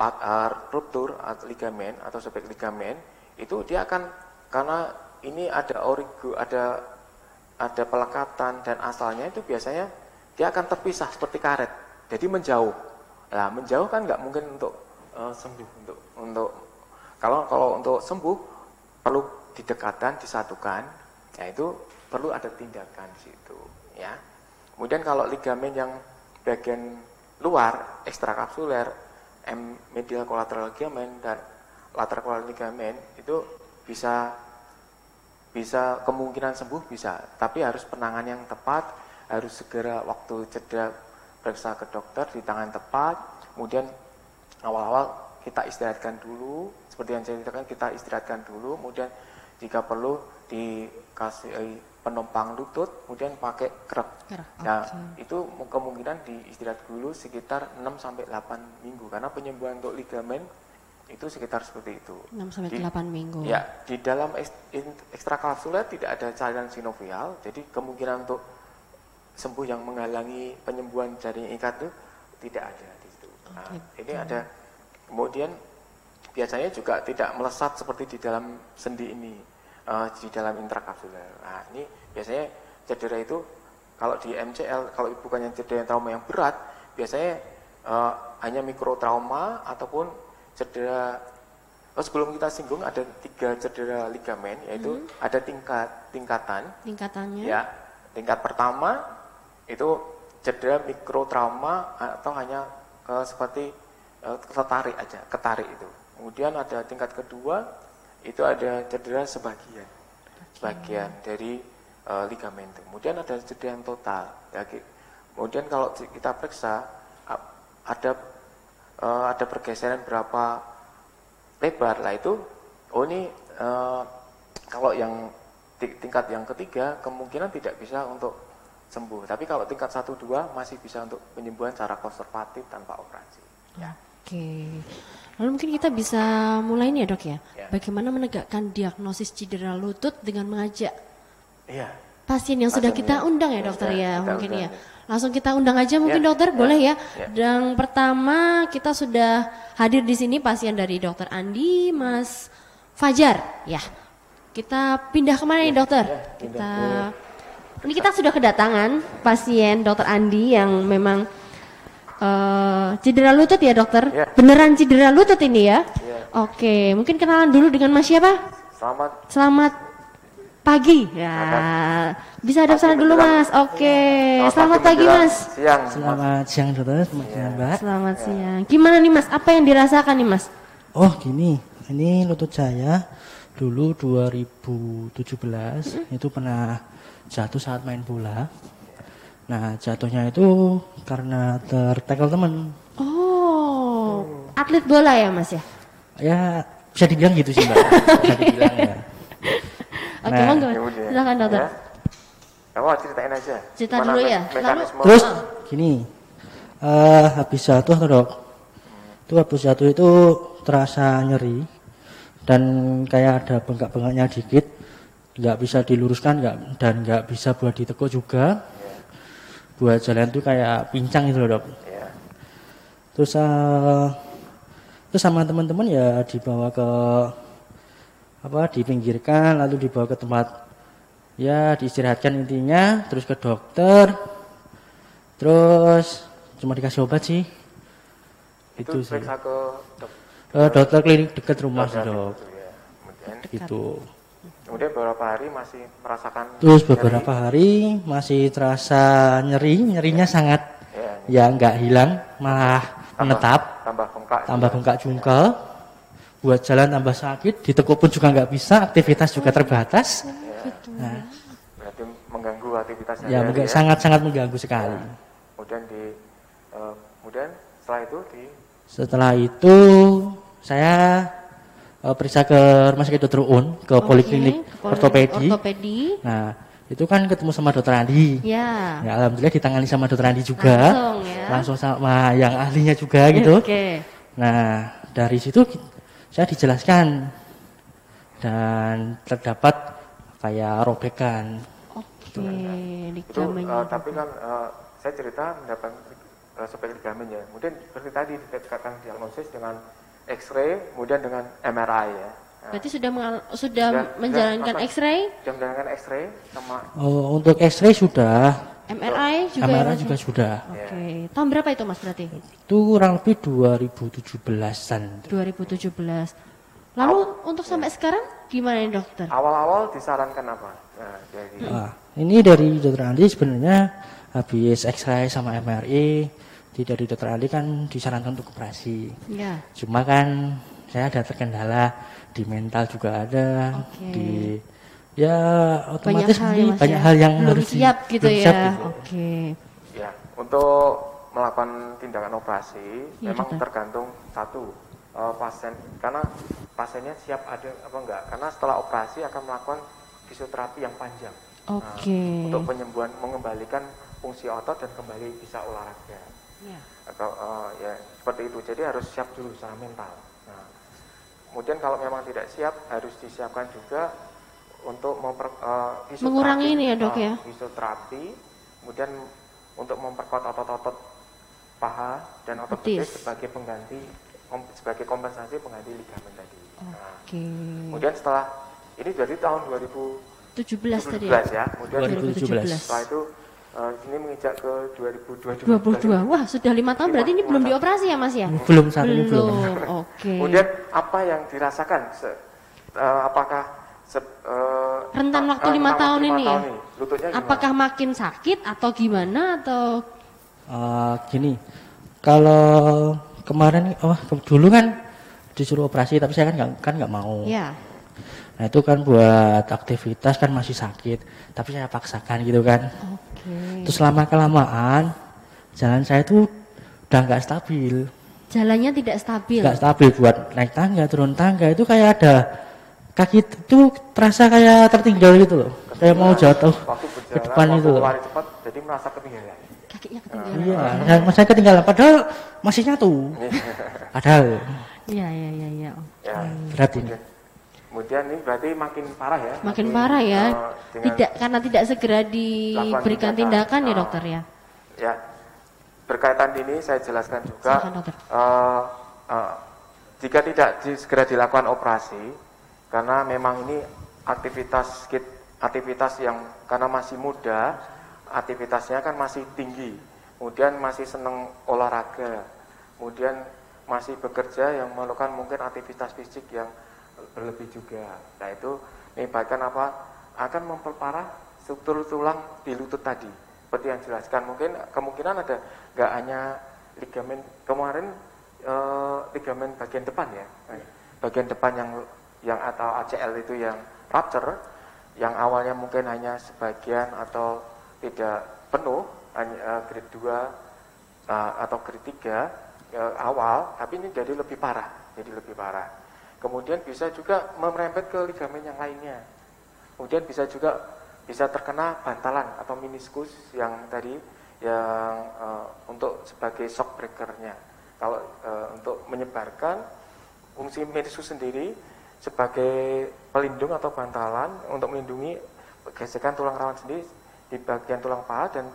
uh, ruptur ligamen atau sobek ligamen itu dia akan karena ini ada origo, ada ada pelekatan dan asalnya itu biasanya dia akan terpisah seperti karet. Jadi menjauh. Nah, menjauh kan nggak mungkin untuk uh, sembuh untuk untuk kalau kalau untuk sembuh perlu didekatkan, disatukan. Ya itu perlu ada tindakan di situ, ya. Kemudian kalau ligamen yang bagian luar ekstrakapsuler, medial collateral ligament dan lateral collateral ligament itu bisa bisa kemungkinan sembuh bisa, tapi harus penanganan yang tepat, harus segera waktu cedera periksa ke dokter di tangan tepat, kemudian awal-awal kita istirahatkan dulu, seperti yang saya ceritakan kita istirahatkan dulu, kemudian jika perlu dikasih penumpang lutut, kemudian pakai krep. Nah, okay. itu kemungkinan diistirahat dulu sekitar 6 sampai 8 minggu karena penyembuhan untuk ligamen itu sekitar seperti itu. 6 sampai di, 8 minggu. Ya, di dalam ekstrakapsuler tidak ada cairan sinovial, jadi kemungkinan untuk sembuh yang menghalangi penyembuhan jaring ikat itu tidak ada di situ. Nah, ini ada kemudian biasanya juga tidak melesat seperti di dalam sendi ini uh, di dalam intrakapsuler. Nah, ini biasanya cedera itu kalau di MCL, kalau bukannya cedera yang trauma yang berat, biasanya uh, hanya mikrotrauma ataupun cedera Oh, sebelum kita singgung ada tiga cedera ligamen yaitu hmm. ada tingkat tingkatan. Tingkatannya. Ya, tingkat pertama itu cedera mikrotrauma atau hanya uh, seperti uh, ketarik aja, ketarik itu. Kemudian ada tingkat kedua itu ada cedera sebagian, sebagian dari uh, ligamen. Kemudian ada cedera yang total. Ya, kemudian kalau kita periksa ada uh, ada pergeseran berapa lebar lah itu. Oh ini uh, kalau yang tingkat yang ketiga kemungkinan tidak bisa untuk sembuh. Tapi kalau tingkat satu dua masih bisa untuk penyembuhan secara konservatif tanpa operasi. Ya. Oke. Lalu mungkin kita bisa mulai nih ya dok ya. ya. Bagaimana menegakkan diagnosis cedera lutut dengan mengajak ya. pasien yang sudah kita undang ya dokter ya, ya mungkin undang. ya. Langsung kita undang aja mungkin ya, dokter, ya, boleh ya. ya. Dan pertama kita sudah hadir di sini pasien dari dokter Andi, Mas Fajar, ya. Kita pindah ke mana ya, nih dokter? Ya, kita ini kita sudah kedatangan pasien dokter Andi yang memang Uh, cedera lutut ya dokter? Ya. Beneran cedera lutut ini ya? ya? Oke, mungkin kenalan dulu dengan Mas siapa? Selamat. Selamat pagi. Ya, bisa ada sana dulu Mas. Oke, selamat, selamat pagi Mas. Siang. Selamat siang dokter, selamat siang Mbak. Selamat ya. siang. Gimana nih Mas? Apa yang dirasakan nih Mas? Oh gini, ini lutut saya dulu 2017 -hmm. itu pernah jatuh saat main bola. Nah jatuhnya itu karena tertekel teman. Oh, atlet bola ya mas ya? Ya bisa dibilang gitu sih mbak. bisa dibilang ya. (laughs) Oke, nah, monggo. Silakan dokter. Ya. Kamu ceritain aja. Cerita dulu ya. Lalu, terus gini, uh, habis jatuh tuh dok, itu habis jatuh itu terasa nyeri dan kayak ada bengkak-bengkaknya dikit, nggak bisa diluruskan nggak dan nggak bisa buat ditekuk juga buat jalan tuh kayak pincang gitu loh dok. Yeah. Terus uh, terus sama teman-teman ya dibawa ke apa dipinggirkan lalu dibawa ke tempat ya diistirahatkan intinya terus ke dokter terus cuma dikasih obat sih itu, itu sih ke dokter, uh, dokter klinik dekat rumah sih dok gitu, ya. itu Kemudian beberapa hari masih merasakan Terus beberapa nyeri. hari masih terasa nyeri, nyerinya sangat ya, ya nggak hilang, malah tambah, menetap. Tambah bengkak. Tambah bengkak jungkel. Buat jalan tambah sakit, ditekuk pun juga nggak bisa, aktivitas juga terbatas. Ya. Nah. Berarti mengganggu aktivitas Ya, ya. sangat-sangat mengganggu sekali. Ya. Kemudian di uh, kemudian setelah itu di Setelah itu saya uh, periksa ke rumah sakit dokter Un ke okay, poliklinik ortopedi. ortopedi. Nah, itu kan ketemu sama dokter Andi. Ya. Ya alhamdulillah ditangani sama dokter Andi juga. Langsung ya. Langsung sama yang ahlinya juga gitu. Oke. Okay. Nah, dari situ saya dijelaskan dan terdapat kayak robekan. Oke. Itu, ligamennya. uh, tapi kan uh, saya cerita mendapat uh, spek ligamen ya. Kemudian seperti tadi dikatakan diagnosis dengan X-ray, kemudian dengan MRI ya. Nah, Berarti sudah mengal- sudah, menjalankan apa? X-ray, Sudah menjalankan X-ray sama Oh, untuk X-ray sudah, MRI juga ya, MRI Mas, juga ya? sudah. Oke. Tahun berapa itu Mas berarti? Itu kurang lebih 2017-an. 2017. Lalu untuk sampai sekarang gimana nih dokter? awal-awal disarankan apa? Nah, jadi Nah, ini dari dokter Andi sebenarnya habis X-ray sama MRI, di dari dokter Andi kan disarankan untuk operasi. Ya. Cuma kan saya ada terkendala di mental juga ada, Oke. di ya Banyak otomatis hal ya banyak ya? hal yang belum harus di- siap gitu belum ya. gitu. Oke. ya untuk melakukan tindakan operasi Iya, memang dokter. tergantung satu uh, pasien karena pasiennya siap ada apa enggak karena setelah operasi akan melakukan fisioterapi yang panjang Nah, Oke. untuk penyembuhan mengembalikan fungsi otot dan kembali bisa olahraga Ya. atau uh, ya seperti itu jadi harus siap dulu secara mental nah, kemudian kalau memang tidak siap harus disiapkan juga untuk memper, uh, Mengurangi ini ya, Dok, uh, ya? fisioterapi kemudian untuk memperkuat otot-otot paha dan otot Betis. betis sebagai pengganti kom- sebagai kompensasi pengganti ligamen tadi nah, Oke. kemudian setelah ini dari tahun 2017 17 tadi ya. ya kemudian 2017. setelah itu uh, ini menginjak ke 2022 22. Wah, sudah lima tahun berarti ini belum dioperasi ya, Mas ya? Belum saat ini belum. Oke. Kemudian apa yang dirasakan? Se- eh, apakah se- eh, Rentan eh, waktu eh, lima rentan tahun lima ini ya? tahun nih, Lututnya gimana? Apakah makin sakit atau gimana atau Eh, gini, kalau kemarin oh dulu kan disuruh operasi tapi saya kan nggak kan nggak mau. ya? Nah itu kan buat aktivitas kan masih sakit, tapi saya paksakan gitu kan. Oke. Terus lama kelamaan jalan saya itu udah nggak stabil, Jalannya tidak stabil. nggak stabil buat naik tangga turun tangga itu kayak ada kaki itu terasa kayak tertinggal gitu loh, kayak mau jatuh waktu ke depan waktu itu loh. lari cepat, jadi merasa ketinggalan. Kakinya ketinggalan. Iya, saya, saya ketinggalan padahal masih nyatu. Padahal Iya, iya, iya, iya. ya. berat ini. Kemudian, ini berarti makin parah ya? Makin parah ya. dengan- Tidak karena tidak segera diberikan tindakan. tindakan ya, Ah. dokter ya. Ya, berkaitan ini saya jelaskan juga. Silakan, dokter. eh, eh, jika tidak segera dilakukan operasi, karena memang ini aktivitas kit- aktivitas yang karena masih muda, aktivitasnya kan masih tinggi, kemudian masih senang olahraga, kemudian masih bekerja yang melakukan mungkin aktivitas fisik yang berlebih juga. Nah itu menyebabkan apa? Akan memperparah struktur tulang di lutut tadi. Seperti yang dijelaskan, mungkin kemungkinan ada nggak hanya ligamen kemarin eh, ligamen bagian depan ya, bagian depan yang yang atau ACL itu yang rupture, yang awalnya mungkin hanya sebagian atau tidak penuh, hanya eh, grade 2 uh, atau grade 3 uh, awal, tapi ini jadi lebih parah, jadi lebih parah. Kemudian bisa juga merembet ke ligamen yang lainnya. Kemudian bisa juga bisa terkena bantalan atau meniskus yang tadi yang uh, untuk sebagai shock breakernya. Kalau uh, untuk menyebarkan fungsi meniskus sendiri sebagai pelindung atau bantalan untuk melindungi gesekan tulang rawan sendi di bagian tulang paha dan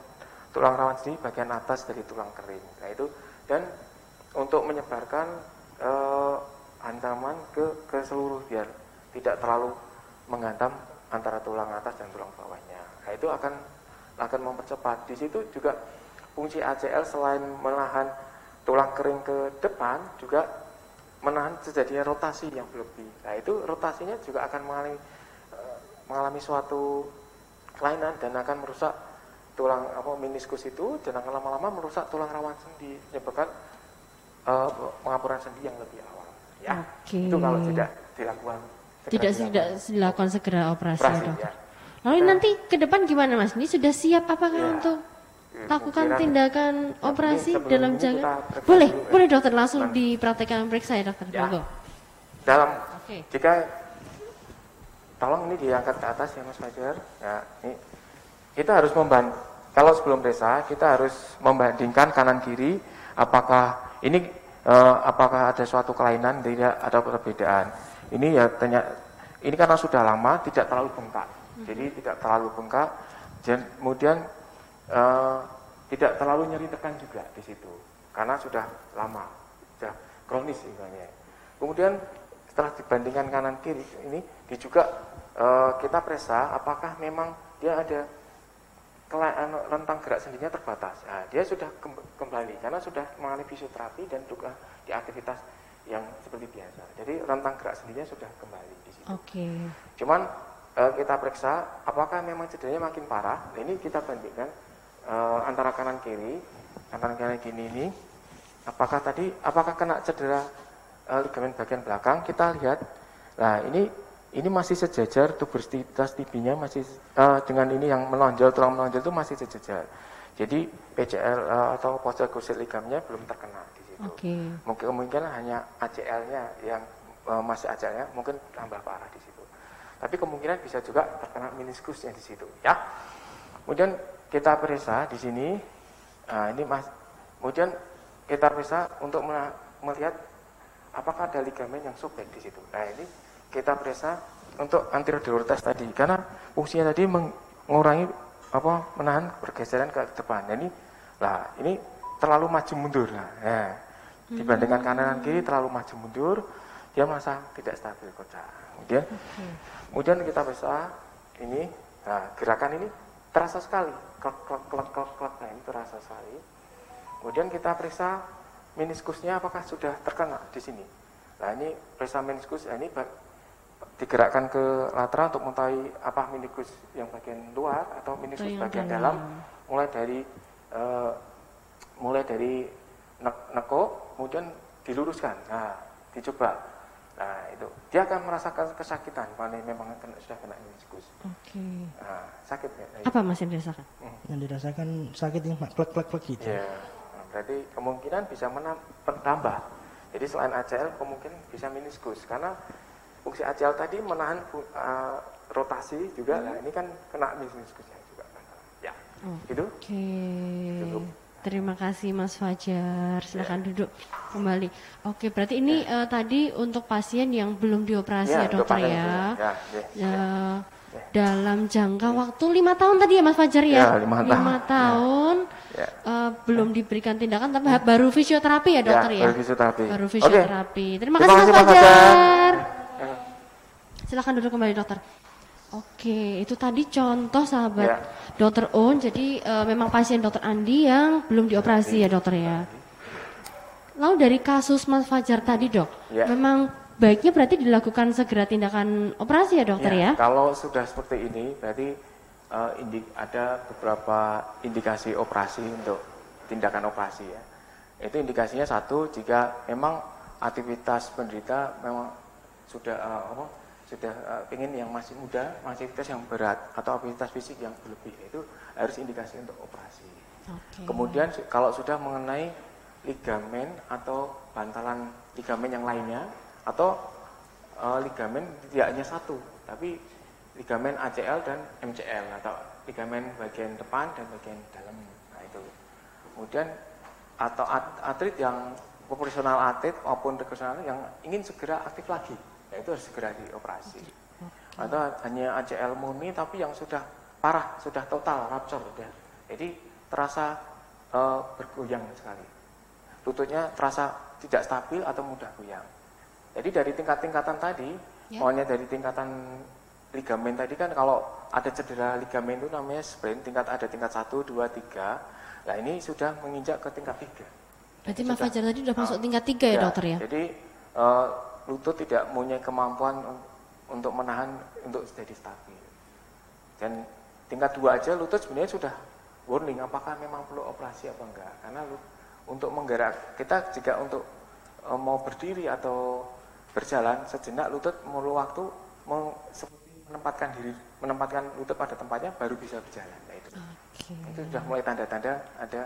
tulang rawan sendiri bagian atas dari tulang kering. Nah itu dan untuk menyebarkan eh, ancaman ke ke seluruh biar tidak terlalu menghantam antara tulang atas dan tulang bawahnya. Nah itu akan akan mempercepat. Di situ juga fungsi ACL selain menahan tulang kering ke depan juga menahan terjadinya rotasi yang berlebih. Nah itu rotasinya juga akan mengalami eh, mengalami suatu kelainan dan akan merusak tulang apa meniskus itu dan akan lama-lama merusak tulang rawan sendi menyebabkan eh, pengapuran sendi yang lebih awal. Ya, Oke. itu kalau tidak dilakukan segera Tidak tidak dilakukan segera operasi, operasi, ya, dokter. ya. Lalu nanti ke depan gimana Mas? Ini sudah siap apakah Ya. untuk Eh, lakukan tindakan Nah, operasi dalam jangka? Boleh, dulu, ya. boleh dokter langsung Nah. dipraktekkan periksa ya dokter. Ya. Dalam Oke. jika tolong ini diangkat ke atas ya Mas Fajar. Ya, ini kita harus memban kalau sebelum resa kita harus membandingkan kanan kiri apakah ini eh, apakah ada suatu kelainan tidak ada perbedaan. Ini ya tanya ini karena sudah lama tidak terlalu bengkak. Jadi tidak terlalu bengkak Dan kemudian uh, tidak terlalu nyeri tekan juga di situ karena sudah lama, sudah kronis istilahnya. Kemudian setelah dibandingkan kanan kiri ini di juga uh, kita periksa apakah memang dia ada rentang gerak sendinya terbatas. Nah, dia sudah kembali karena sudah mengalami fisioterapi dan juga di aktivitas yang seperti biasa. Jadi rentang gerak sendinya sudah kembali di situ. Oke. Okay. Cuman e, kita periksa apakah memang cederanya makin parah. Nah, ini kita bandingkan e, antara kanan kiri, kanan kanan gini ini. Apakah tadi apakah kena cedera e, ligamen bagian belakang? Kita lihat. Nah, ini ini masih sejajar tuberositas tibinya masih uh, dengan ini yang menonjol tulang menonjol itu masih sejajar. Jadi PCL uh, eh, atau posterior gusset ligamnya belum terkena di situ. Okay. Mungkin kemungkinan hanya ACL-nya yang uh, masih ACL-nya mungkin tambah parah di situ. Tapi kemungkinan bisa juga terkena meniskusnya di situ, ya. Kemudian kita periksa di sini. Nah, ini Mas. Kemudian kita periksa untuk melihat apakah ada ligamen yang sobek di situ. Nah, ini kita periksa untuk antiradiolitas tadi karena fungsinya tadi mengurangi apa menahan pergeseran ke depan. Nah, ini lah ini terlalu maju mundur lah. Ya. Dibandingkan kanan dan kiri terlalu maju mundur, dia masa tidak stabil kocak. Kemudian kemudian kita periksa ini nah, gerakan ini terasa sekali klek klek klek klek klek nah, ini terasa sekali. Kemudian kita periksa meniskusnya apakah sudah terkena di sini. Nah ini periksa meniskus, nah, ini digerakkan ke lateral untuk mengetahui apa minikus yang bagian luar atau minikus oh, bagian dalam. dalam mulai dari uh, mulai dari ne neko kemudian diluruskan. Nah dicoba. Nah itu. Dia akan merasakan kesakitan kalau memang kena, sudah kena minikus. Oke. Okay. nah, sakit ya? Apa mas yang dirasakan? Hmm. yang dirasakan sakit yang klek klek klek gitu. Ya nah, berarti kemungkinan bisa menambah. Jadi selain ACL kemungkinan bisa meniskus karena fungsi ACL tadi menahan uh, rotasi juga. Hmm. Nah, ini kan kena meniskusnya juga. Ya, gitu. Oke. Okay. Terima kasih Mas Fajar. Silahkan ya. duduk kembali. Oke, berarti ini ya. uh, tadi untuk pasien yang belum dioperasi ya, ya dokter ya. Ya, ya, ya. ya. Dalam jangka waktu lima tahun tadi ya Mas Fajar ya. ya lima tahun. Lima tahun. Ya. Uh, belum diberikan tindakan tapi ya. baru fisioterapi ya dokter ya. ya? Baru fisioterapi. Baru fisioterapi. Okay. Terima, Terima kasih Mas Fajar. Fajar. Silahkan duduk kembali dokter. Oke, itu tadi contoh sahabat ya. dokter On. Jadi uh, memang pasien dokter Andi yang belum dioperasi ya dokter ya. Lalu dari kasus Mas Fajar tadi dok, ya. memang baiknya berarti dilakukan segera tindakan operasi ya dokter ya? ya? Kalau sudah seperti ini, berarti uh, indik, ada beberapa indikasi operasi untuk tindakan operasi ya. Itu indikasinya satu jika memang aktivitas penderita memang sudah apa, sudah uh, ingin yang masih muda, masih aktivitas yang berat atau aktivitas fisik yang berlebih itu harus indikasi untuk operasi. Okay. Kemudian kalau sudah mengenai ligamen atau bantalan ligamen yang lainnya atau uh, ligamen tidak hanya satu, tapi ligamen ACL dan MCL atau ligamen bagian depan dan bagian dalam. Nah itu. Kemudian atau atlet yang profesional atlet maupun rekreasional yang ingin segera aktif lagi ya itu harus segera dioperasi. Okay. Atau hanya ACL murni tapi yang sudah parah, sudah total rupture sudah. Jadi terasa uh, bergoyang sekali. Lututnya terasa tidak stabil atau mudah goyang. Jadi dari tingkat-tingkatan tadi, yeah. maunya dari tingkatan ligamen tadi kan kalau ada cedera ligamen itu namanya sprain tingkat ada tingkat 1, 2, 3. Nah ini sudah menginjak ke tingkat 3. Berarti Mas Fajar tadi sudah masuk uh, tingkat 3 ya, ya dokter ya? Jadi uh, lutut tidak punya kemampuan untuk menahan untuk jadi stabil. Dan tingkat dua aja lutut sebenarnya sudah warning apakah memang perlu operasi apa enggak. Karena untuk menggerak kita jika untuk e, mau berdiri atau berjalan sejenak lutut perlu waktu menempatkan diri menempatkan lutut pada tempatnya baru bisa berjalan. Nah, itu. Okay. Itu sudah mulai tanda-tanda ada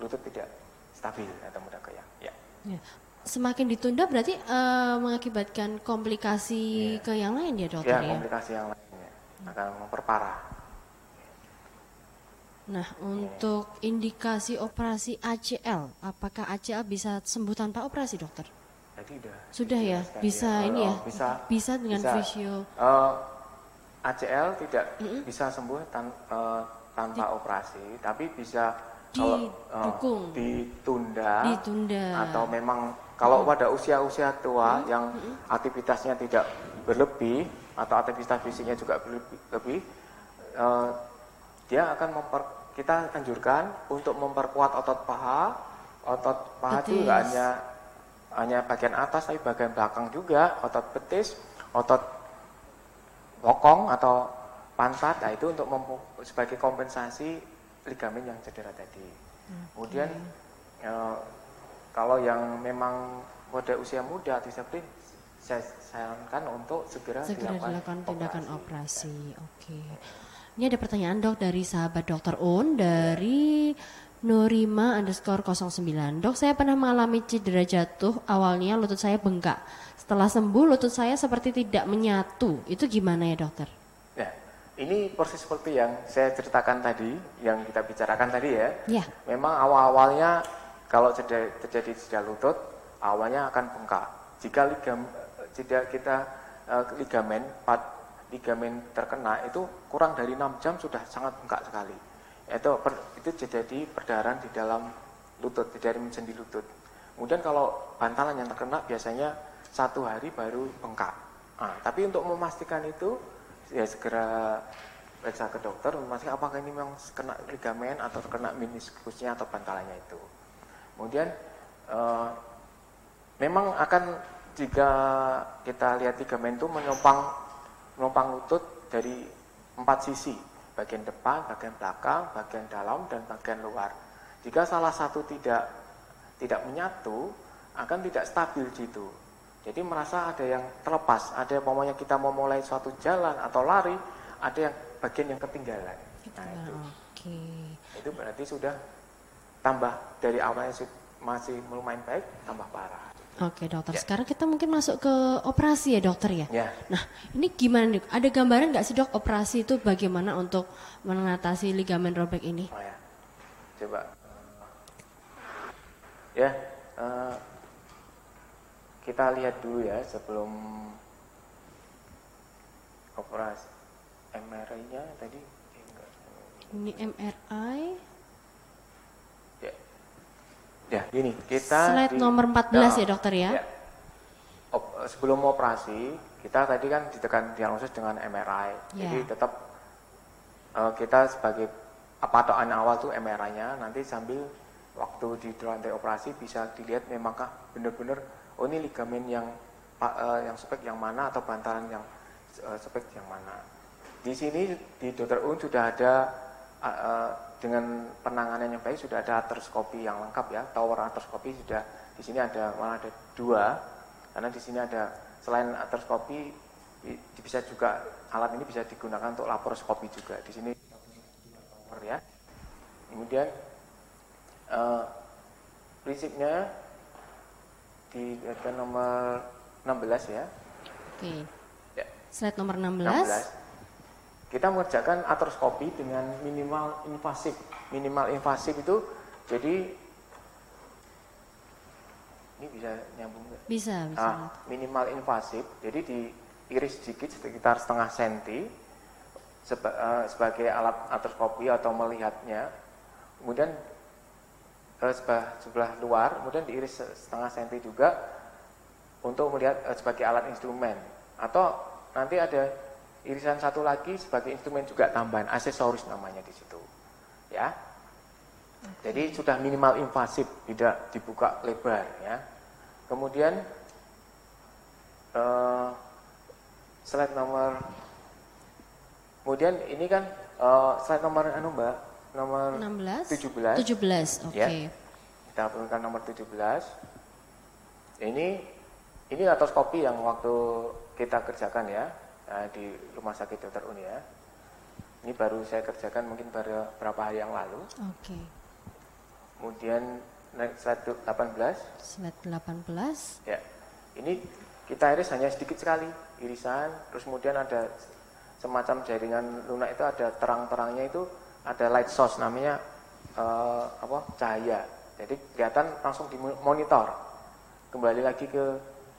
lutut tidak stabil atau mudah goyang. Ya. ya semakin ditunda berarti uh, mengakibatkan komplikasi yeah. ke yang lain ya dokter ya? Ya komplikasi yang lainnya akan memperparah. Nah untuk yeah. indikasi operasi ACL, apakah ACL bisa sembuh tanpa operasi dokter? Jadi udah. Sudah ya, bisa ya. ini ya, bisa, bisa dengan bisa. visio. Uh, ACL tidak mm -hmm. bisa sembuh tan uh, tanpa operasi, tapi bisa kalau eh, Didukung. ditunda, Ditunda. atau memang kalau pada usia-usia tua yang aktivitasnya tidak berlebih atau aktivitas fisiknya juga berlebih, lebih, eh, dia akan memper, kita anjurkan untuk memperkuat otot paha. Otot paha itu nggak Betis. hanya hanya bagian atas tapi bagian belakang juga, otot betis, otot bokong atau pantat. Nah, itu untuk sebagai kompensasi ligamen yang cedera tadi. Kemudian eh, kalau yang memang pada usia muda disiplin saya sarankan untuk segera, segera dilakukan dilakukan tindakan operasi. operasi. Oke. Ini ada pertanyaan dok dari sahabat dokter Un dari Nurima underscore 09. Dok, saya pernah mengalami cedera jatuh. Awalnya lutut saya bengkak. Setelah sembuh, lutut saya seperti tidak menyatu. Itu gimana ya dokter? Nah, ini persis seperti yang saya ceritakan tadi, yang kita bicarakan tadi ya. Ya. Memang awal-awalnya kalau terjadi, terjadi cedera lutut, awalnya akan bengkak. Jika ligam, jika kita eh, ligamen, pat, ligamen terkena itu kurang dari 6 jam sudah sangat bengkak sekali. Itu per- itu terjadi perdarahan di dalam lutut, di dalam sendi lutut. Kemudian kalau bantalan yang terkena biasanya satu hari baru bengkak. Nah, tapi untuk memastikan itu ya segera periksa ke dokter memastikan apakah ini memang kena ligamen atau terkena meniskusnya atau bantalannya itu. Kemudian eh, memang akan jika kita lihat ligamen itu menyompang menopang lutut dari empat sisi, bagian depan, bagian belakang, bagian dalam, dan bagian luar. Jika salah satu tidak tidak menyatu, akan tidak stabil di situ. Jadi merasa ada yang terlepas, ada yang umpamanya kita mau mulai suatu jalan atau lari, ada yang bagian yang ketinggalan. Nah, itu, Oke. itu berarti sudah tambah dari awalnya masih lumayan baik, tambah parah. Oke dokter, Ya. sekarang kita mungkin masuk ke operasi ya dokter ya? Ya. Nah ini gimana nih? Ada gambaran nggak sih dok operasi itu bagaimana untuk mengatasi ligamen robek ini? Oh ya, coba. Ya, eh, kita lihat dulu ya sebelum operasi MRI-nya tadi. Ini MRI, Ya, ya gini kita. slide di- nomor 14 ya Nah, dokter ya? Op- sebelum operasi kita tadi kan ditekan diagnosis dengan MRI. Ya. Jadi tetap eh, kita sebagai patokan awal tuh MRI-nya nanti sambil waktu di lantai operasi bisa dilihat memangkah benar-benar oh ini ligamen yang eh, yang spek yang mana atau bantalan yang eh, spek yang mana. Di sini di Dokter Un sudah ada eh, eh, dengan penanganan yang baik sudah ada artroskopi yang lengkap ya. Tower artroskopi sudah di sini ada malah ada dua karena di sini ada selain artroskopi bisa juga alat ini bisa digunakan untuk laparoskopi juga. Di sini tower ya. Kemudian eh, prinsipnya di data nomor 16 ya. Oke, Ya, slide nomor 16. 16. Kita mengerjakan artroskopi dengan minimal invasif. Minimal invasif itu jadi ini bisa nyambung nggak? Bisa, bisa. Ah, minimal invasif, jadi diiris sedikit sekitar setengah senti seba- eh, sebagai alat artroskopi atau melihatnya. Kemudian eh, sebelah, sebelah luar, kemudian diiris se- setengah senti juga untuk melihat eh, sebagai alat instrumen. Atau nanti ada irisan satu lagi sebagai instrumen juga tambahan, aksesoris namanya di situ. Ya. Jadi sudah minimal invasif, tidak dibuka lebar ya. Kemudian eh, slide nomor kemudian ini kan eh, slide nomor anu Mbak, nomor 16. 17. 17, oke. Ya. Kita turunkan nomor 17. Ini ini artroskopi yang waktu kita kerjakan ya di Rumah Sakit Dr. Uni ya. Ini baru saya kerjakan mungkin baru beberapa hari yang lalu. Oke. Kemudian naik slide 18. Slide 18. Ya, ini kita iris hanya sedikit sekali irisan, terus kemudian ada semacam jaringan lunak itu ada terang-terangnya itu ada light source namanya eh, apa cahaya. Jadi kelihatan langsung di monitor. Kembali lagi ke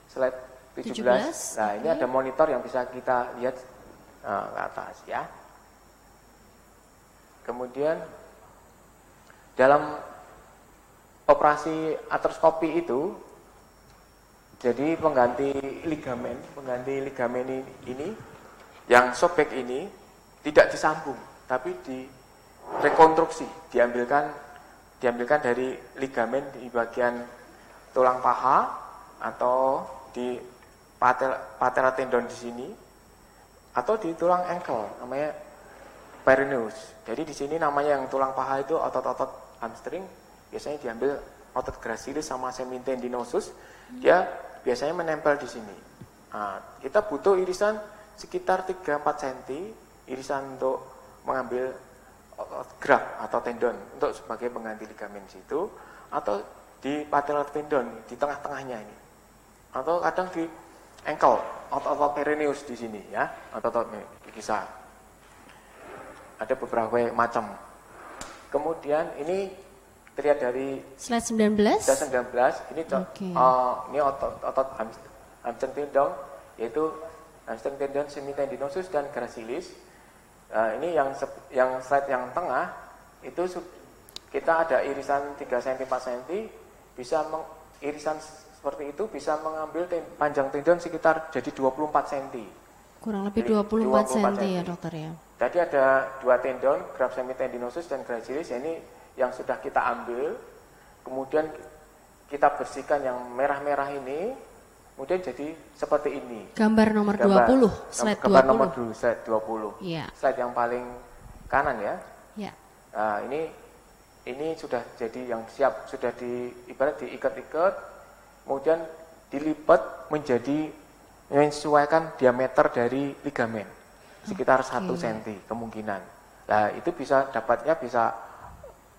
slide 17. 17, Nah, ini oke. ada monitor yang bisa kita lihat eh, ke atas ya. Kemudian dalam operasi artroskopi itu jadi pengganti ligamen, pengganti ligamen ini yang sobek ini tidak disambung, tapi direkonstruksi, diambilkan diambilkan dari ligamen di bagian tulang paha atau di patella tendon di sini atau di tulang ankle namanya peroneus. Jadi di sini namanya yang tulang paha itu otot-otot hamstring biasanya diambil otot gracilis sama semitendinosus dia biasanya menempel di sini. Nah, kita butuh irisan sekitar 3-4 cm irisan untuk mengambil graf atau tendon untuk sebagai pengganti ligamen situ atau di patellar tendon di tengah-tengahnya ini atau kadang di ankle otot-otot peroneus di sini ya. Otot-otot bisa ada beberapa macam. Kemudian ini terlihat dari slide 19 slide 19 ini okay. uh, ini otot otot hamstring tendon yaitu hamstring tendon semitendinosus dan gracilis. Nah, ini yang yang slide yang tengah itu kita ada irisan 3 cm 4 cm bisa meng, irisan seperti itu bisa mengambil ten, panjang tendon sekitar jadi 24 cm. Kurang lebih jadi 24, 24 cm, cm ya dokter ya. Tadi ada dua tendon, graf semitendinosus dan gracilis. Ini yang sudah kita ambil. Kemudian kita bersihkan yang merah-merah ini Kemudian jadi seperti ini. Gambar nomor gambar, 20, slide gambar 20. nomor 20, slide 20. Iya. Slide yang paling kanan ya. Iya. Nah, ini ini sudah jadi yang siap, sudah di ibarat diikat-ikat, kemudian dilipat menjadi menyesuaikan diameter dari ligamen sekitar satu okay. cm kemungkinan. Nah, itu bisa dapatnya bisa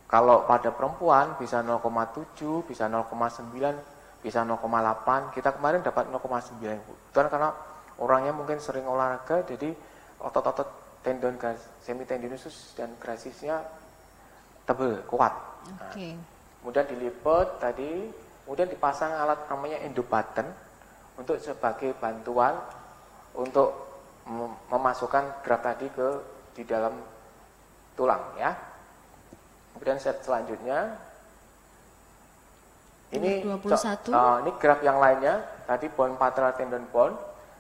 kalau pada perempuan bisa 0,7, bisa 0,9 bisa 0,8 kita kemarin dapat 0,9 itu karena orangnya mungkin sering olahraga jadi otot-otot tendon semitendinosus dan grasisnya tebel kuat okay. nah, kemudian dilipat tadi kemudian dipasang alat namanya endobaten untuk sebagai bantuan untuk memasukkan gerak tadi ke di dalam tulang ya kemudian set selanjutnya ini 21. Uh, ini graf yang lainnya. Tadi bone patellar tendon bone.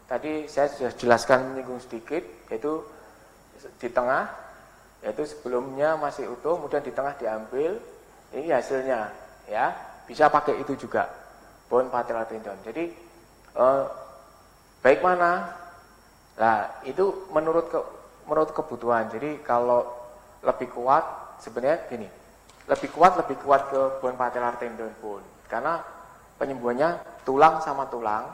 Tadi saya sudah jelaskan menyinggung sedikit, yaitu di tengah, yaitu sebelumnya masih utuh, kemudian di tengah diambil. Ini hasilnya, ya. Bisa pakai itu juga, bone patellar tendon. Jadi uh, baik mana? Nah, itu menurut ke, menurut kebutuhan. Jadi kalau lebih kuat, sebenarnya gini, lebih kuat lebih kuat ke bone patellar tendon bone karena penyembuhannya tulang sama tulang.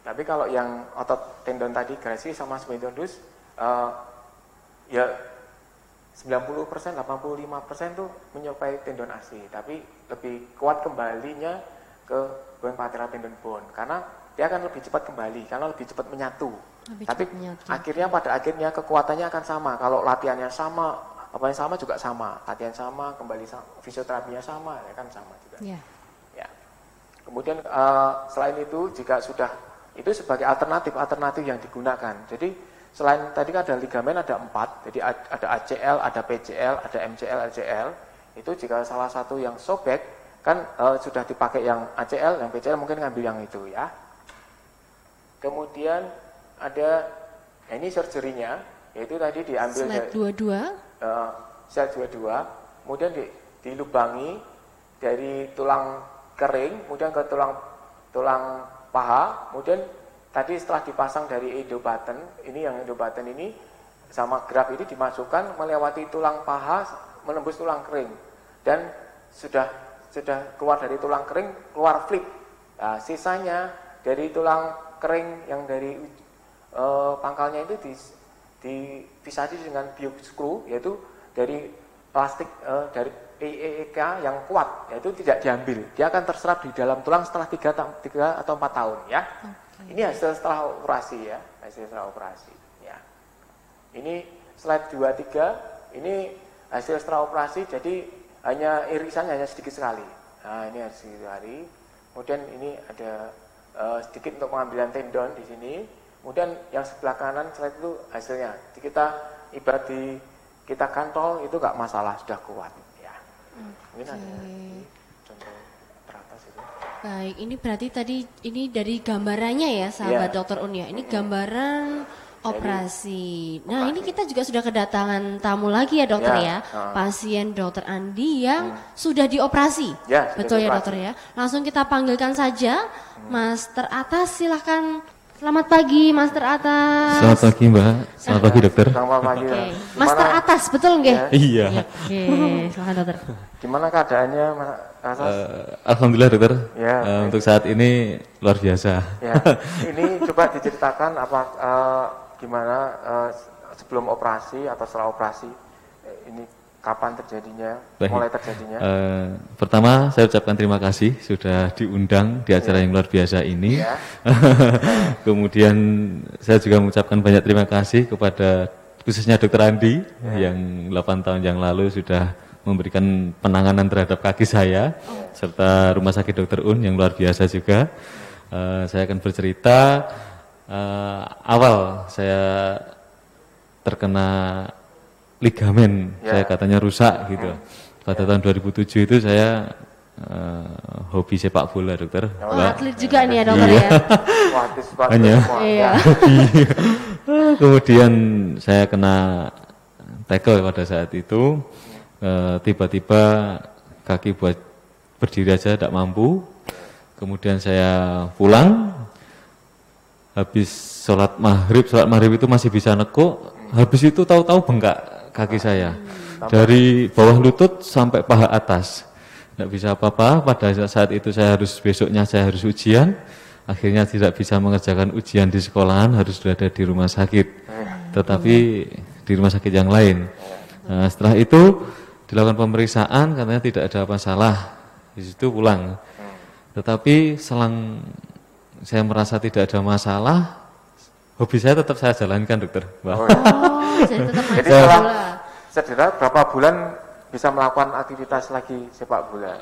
Tapi kalau yang otot tendon tadi grasi sama spinodus uh, ya 90%, 85% itu menyerupai tendon asli, tapi lebih kuat kembalinya ke bone patellar tendon bone karena dia akan lebih cepat kembali karena lebih cepat menyatu. Lebih tapi cepat menyatu. akhirnya pada akhirnya kekuatannya akan sama. Kalau latihannya sama, apa yang sama juga sama. Latihan sama, kembali sama, fisioterapinya sama, ya kan sama juga. Yeah. Kemudian uh, selain itu jika sudah itu sebagai alternatif-alternatif yang digunakan. Jadi selain tadi kan ada ligamen ada empat, jadi ada ACL, ada PCL, ada MCL, LCL. Itu jika salah satu yang sobek kan uh, sudah dipakai yang ACL, yang PCL mungkin ngambil yang itu ya. Kemudian ada nah ini surgery-nya, yaitu tadi diambil slide dari 22. Uh, slide 22, kemudian di, dilubangi dari tulang kering, kemudian ke tulang tulang paha, kemudian tadi setelah dipasang dari endobaten, ini yang endobaten ini sama graf ini dimasukkan melewati tulang paha menembus tulang kering dan sudah sudah keluar dari tulang kering keluar flip. Nah, sisanya dari tulang kering yang dari uh, pangkalnya itu di, dipisah dengan biop screw yaitu dari plastik uh, dari EEK yang kuat, yaitu tidak diambil. Dia akan terserap di dalam tulang setelah 3, 3 atau 4 tahun ya. Ini hasil setelah operasi ya, hasil setelah operasi ya. Ini slide 23, ini hasil setelah operasi jadi hanya irisan hanya sedikit sekali. Nah, ini hasil sekali. Kemudian ini ada uh, sedikit untuk pengambilan tendon di sini. Kemudian yang sebelah kanan slide itu hasilnya. Jadi kita ibarat di kita kantol itu nggak masalah sudah kuat ya. Mungkin ada di contoh teratas itu. Baik, ini berarti tadi ini dari gambarannya ya sahabat Iya. dokter Un ya. Ini gambaran operasi. Nah, ini kita juga sudah kedatangan tamu lagi ya dokter Ya, ya. Pasien dokter Andi yang sudah dioperasi. Ya, sudah Betul ya dioperasi. dokter ya. Langsung kita panggilkan saja Mas teratas silahkan. Selamat pagi Mas teratas. Selamat pagi Mbak, selamat pagi dokter. Selamat pagi. Oke. ya. Mas Gimana, teratas betul nggih? Ya. Iya, Oke, silakan dokter. gimana keadaannya Mas Asas? Eh, Alhamdulillah dokter. Ya, baik. untuk saat ini luar biasa. Ya, ini coba diceritakan apa eh, gimana eh, sebelum operasi atau setelah operasi ini kapan terjadinya, Baik. mulai terjadinya. Eh, pertama saya ucapkan terima kasih sudah diundang di acara yang luar biasa ini. Ya. (laughs) Kemudian saya juga mengucapkan banyak terima kasih kepada khususnya Dokter Andi yang 8 tahun yang lalu sudah memberikan penanganan terhadap kaki saya serta Rumah Sakit Dokter Un yang luar biasa juga. Eh, saya akan bercerita eh, awal saya terkena ligamen, Ya. saya katanya rusak gitu. Pada tahun 2007 itu saya eh, hobi sepak bola, dokter. Oh, Mbak. atlet juga nih ya dokter Iya. ya. (laughs) Wah, Hanya. Iya. (laughs) Kemudian saya kena tackle pada saat itu, Eh, tiba-tiba kaki buat berdiri aja tidak mampu. Kemudian saya pulang, habis sholat maghrib, sholat maghrib itu masih bisa nekuk, habis itu tahu-tahu bengkak kaki saya. Dari bawah lutut sampai paha atas. Tidak bisa apa-apa, pada saat itu saya harus, besoknya saya harus ujian. Akhirnya tidak bisa mengerjakan ujian di sekolahan, harus berada di rumah sakit. Tetapi di rumah sakit yang lain. Nah, setelah itu dilakukan pemeriksaan, katanya tidak ada masalah. Di situ pulang. Tetapi selang saya merasa tidak ada masalah, hobi saya tetap saya jalankan dokter. Mbak. Oh, Oh, jadi tetap main Jadi sepak setelah cedera berapa bulan bisa melakukan aktivitas lagi sepak bola?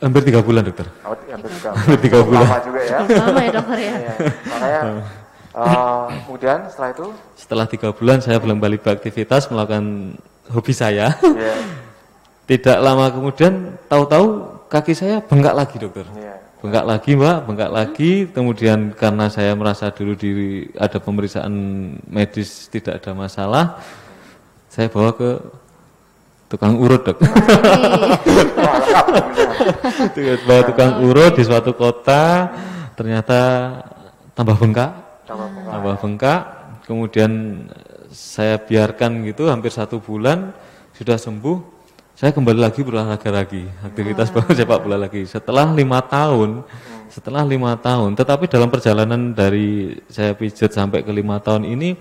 Hampir tiga bulan dokter. Oh, hampir tiga Hampir tiga bulan. Lama juga ya. Lama ya dokter ya. Iya. Makanya eh, kemudian setelah itu Setelah tiga bulan saya belum balik beraktivitas melakukan hobi saya. ya, (laughs) Tidak lama kemudian tahu-tahu kaki saya bengkak lagi dokter. ya. Bengkak lagi mbak, bengkak lagi. Kemudian karena saya merasa dulu di ada pemeriksaan medis tidak ada masalah, saya bawa ke tukang urut dok. Bawa tukang urut di suatu kota, ternyata tambah bengkak, Tambah bengkak. tambah bengkak. Kemudian saya biarkan gitu hampir satu bulan sudah sembuh. Saya kembali lagi berolahraga lagi, aktivitas (laughs) sepak bola lagi. Setelah lima tahun, setelah lima tahun, tetapi dalam perjalanan dari saya pijat sampai ke lima tahun ini,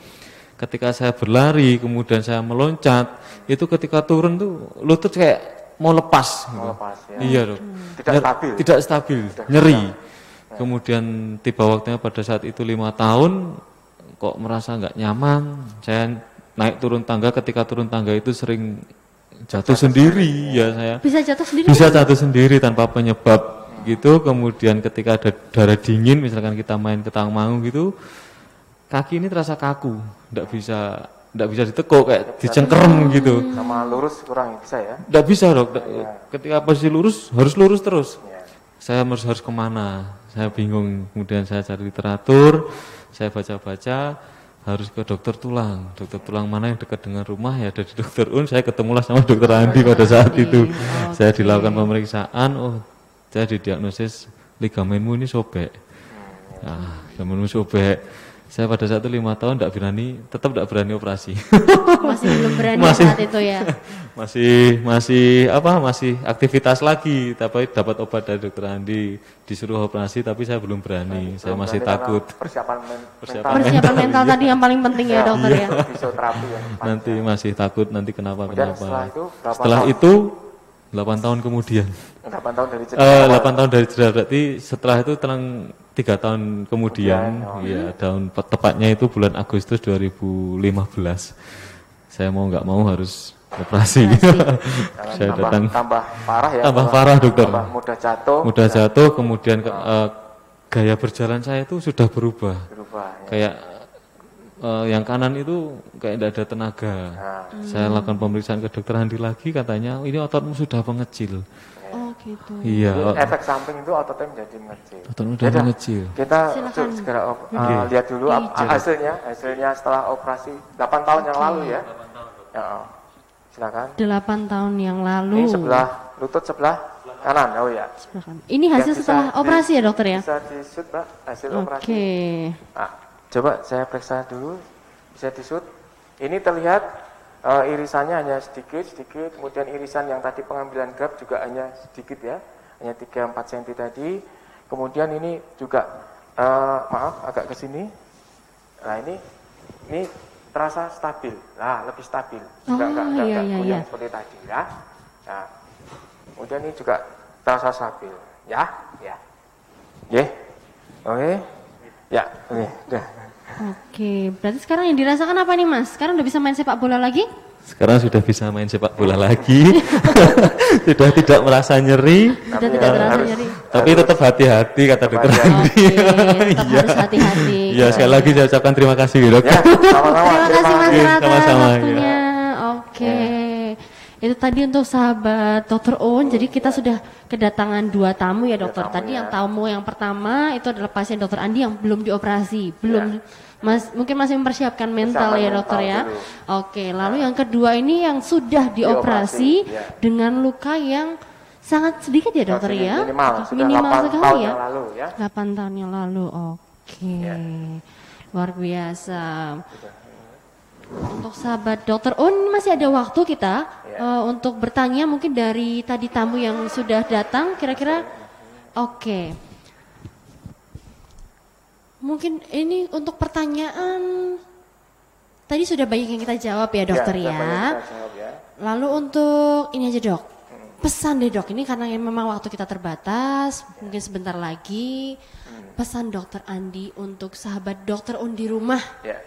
ketika saya berlari, kemudian saya meloncat, itu ketika turun tuh lutut kayak mau lepas. gitu. Mau lepas, ya. Iya dok. Tidak Nyer- stabil. Tidak stabil, nyeri. Kemudian tiba waktunya pada saat itu lima tahun, kok merasa nggak nyaman. Saya naik turun tangga, ketika turun tangga itu sering jatuh sendiri ya saya. Bisa jatuh sendiri. Bisa jatuh sendiri tanpa penyebab gitu. Kemudian ketika ada darah dingin, misalkan kita main ke Tangmangu gitu, kaki ini terasa kaku, nggak bisa nggak bisa ditekuk kayak dicengkerem gitu. Sama lurus kurang bisa ya. Nggak bisa dok. Nggak- Ketika posisi lurus harus lurus terus. Ya. Saya harus harus ke mana? Saya bingung. Kemudian saya cari literatur, saya baca-baca, harus ke dokter tulang. Dokter tulang mana yang dekat dengan rumah ya ada di dokter Un. Saya ketemulah sama dokter Andi pada saat itu. Saya dilakukan pemeriksaan. Oh, saya didiagnosis ligamenmu ini sobek. Nah, ligamenmu sobek. Saya pada saat itu lima tahun tidak berani, tetap tidak berani operasi. (laughs) Masih belum berani Masih. saat itu ya. (laughs) masih masih apa masih aktivitas lagi tapi dapat obat dari dokter Andi disuruh operasi tapi saya belum berani saya Belum masih berani takut Persiapan men- (laughs) Persiapan mental. Persiapan mental tadi yang paling penting ya dokter ya. Fisioterapi yang panjang. nanti masih takut nanti kenapa Kemudian kenapa setelah itu berapa setelah tahun? itu 8 tahun kemudian 8 tahun dari eh cedera. 8 tahun dari cedera berarti setelah itu tenang tiga tahun kemudian Kemudian, oh. ya tahun tepatnya itu bulan Agustus 2015 saya mau nggak mau harus operasi (laughs) saya tambah, datang tambah parah ya. Tambah parah, dokter. tambah mudah jatuh. mudah jatuh kemudian ke- eh, gaya berjalan saya itu sudah berubah Berubah ya. kayak eh, yang kanan itu kayak tidak ada tenaga. Nah, Saya lakukan pemeriksaan ke dokter Andi lagi katanya ini ototmu sudah mengecil. Oh gitu. Iya, jadi efek samping itu ototnya menjadi mengecil. ototmu sudah Yaudah, mengecil. Kita Silakan. se- segera op- uh, Oke. lihat dulu ap- hasilnya, hasilnya setelah operasi 8 tahun yang lalu ya. Ya, oh. silakan. 8 tahun yang lalu. Ini sebelah lutut sebelah kanan. Oh ya. Sebelah kanan. Ini hasil Ya, bisa setelah di- operasi ya dokter ya? Bisa disut, Mbak, hasil Oke. operasi. Nah, coba saya periksa dulu. Bisa disut. Ini terlihat eh, irisannya hanya sedikit, sedikit. Kemudian irisan yang tadi pengambilan grab juga hanya sedikit ya. Hanya 3-4 cm tadi. Kemudian ini juga, eh, maaf, agak ke sini. Nah, ini ini terasa stabil. Nah, lebih stabil. Enggak, Oh, enggak, enggak, iya, enggak iya, iya. seperti tadi ya. Nah, kemudian ini juga terasa stabil. Ya, ya. Oke. Oke. Ya, oke. Udah. Oke, berarti sekarang yang dirasakan apa nih mas? Sekarang udah bisa main sepak bola lagi? Sekarang sudah bisa main sepak bola lagi. (laughs) sudah tidak merasa nyeri, Sudah tidak ya, terasa harus- nyeri? tapi tetap hati-hati kata dokter. Andi. Oke, tetap (laughs) harus hati-hati. Iya, sekali lagi saya ucapkan terima kasih ya, Dok. Ya, sama-sama. Terima kasih Mas Iya, Rata sama-sama, waktunya. Oke. Itu tadi untuk sahabat Dokter Owen. Jadi kita sudah kedatangan dua tamu ya dokter. tamu tadi ya. yang tamu yang pertama itu adalah pasien Dokter Andi yang belum dioperasi, belum Mas mungkin masih mempersiapkan mental Persiapan ya mental dokter ya. dulu. Oke, lalu yang kedua ini yang sudah dioperasi Dioperasi, ya. dengan luka yang sangat sedikit ya dokter ya. Minimal, sudah minimal 8 sekali tahun ya. yang lalu ya. 8 tahun yang lalu. Oke. Ya. Luar biasa. Untuk sahabat dokter Oh ini masih ada waktu kita Ya. eh, untuk bertanya mungkin dari tadi tamu yang sudah datang kira-kira oke. Mungkin ini untuk pertanyaan tadi sudah banyak yang kita jawab ya dokter sudah ya. kita jawab ya. Lalu untuk ini aja dok, pesan deh dok, ini karena memang waktu kita terbatas, mungkin sebentar lagi, pesan dokter Andi untuk sahabat dokter Un di rumah. Ya.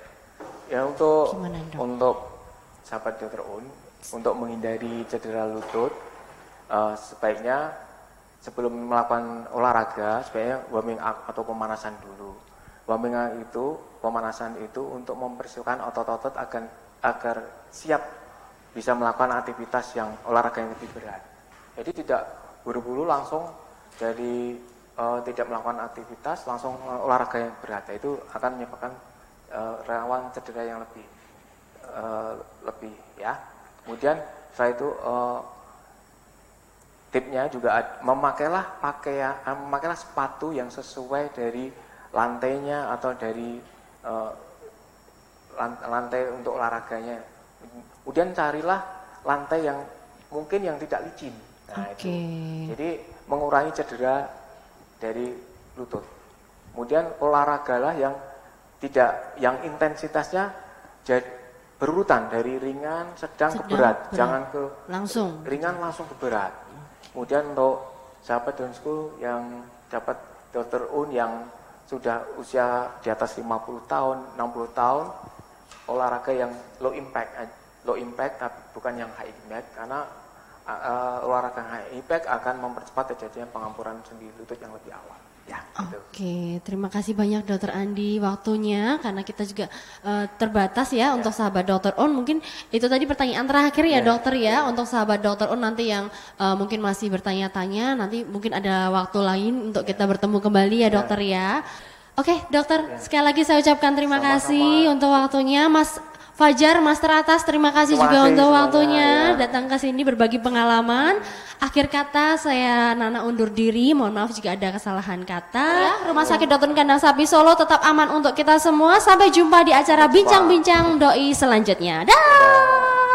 Ya untuk Gimana, Dok? untuk sahabat dokter Un untuk menghindari cedera lutut eh, sebaiknya sebelum melakukan olahraga sebaiknya warming up atau pemanasan dulu. Warming up itu pemanasan itu untuk mempersiapkan otot-otot agar agar siap bisa melakukan aktivitas yang olahraga yang lebih berat. Jadi tidak buru-buru langsung jadi eh, tidak melakukan aktivitas langsung olahraga yang berat. Itu akan menyebabkan eh, rawan cedera yang lebih eh, lebih ya. Kemudian setelah itu eh, tipnya juga memakailah pakaian eh, memakailah sepatu yang sesuai dari lantainya atau dari lan- lantai untuk olahraganya. Kemudian carilah lantai yang mungkin yang tidak licin. Nah, Oke. itu. Jadi mengurangi cedera dari lutut. Kemudian olahragalah yang tidak yang intensitasnya jadi berurutan dari ringan, sedang, ke Sedang, berat. berat. Jangan ke Langsung. ringan langsung ke berat. Kemudian untuk sahabat dan school yang dapat dokter Un yang sudah usia di atas 50 tahun, 60 tahun, olahraga yang low impact, low impact tapi bukan yang high impact karena uh, olahraga high impact akan mempercepat terjadinya pengampuran sendi lutut yang lebih awal. Ya, gitu. Oke, terima kasih banyak Dokter Andi waktunya karena kita juga eh, terbatas ya untuk sahabat Dokter On. Mungkin itu tadi pertanyaan terakhir ya Dokter ya untuk sahabat Dokter On nanti yang eh, mungkin masih bertanya-tanya. Nanti mungkin ada waktu lain untuk kita bertemu kembali ya Dokter ya. Oke, Dokter sekali lagi saya ucapkan terima kasih untuk waktunya. Mas Fajar, Mas Teratas, terima kasih Terima juga kasih untuk semuanya, waktunya ya. datang ke sini berbagi pengalaman. Akhir kata saya Nana undur diri. Mohon maaf jika ada kesalahan kata. Ya, Rumah Sakit Dr. Kandang Sapi Solo tetap aman untuk kita semua. Sampai jumpa di acara bincang-bincang doi selanjutnya. Dah.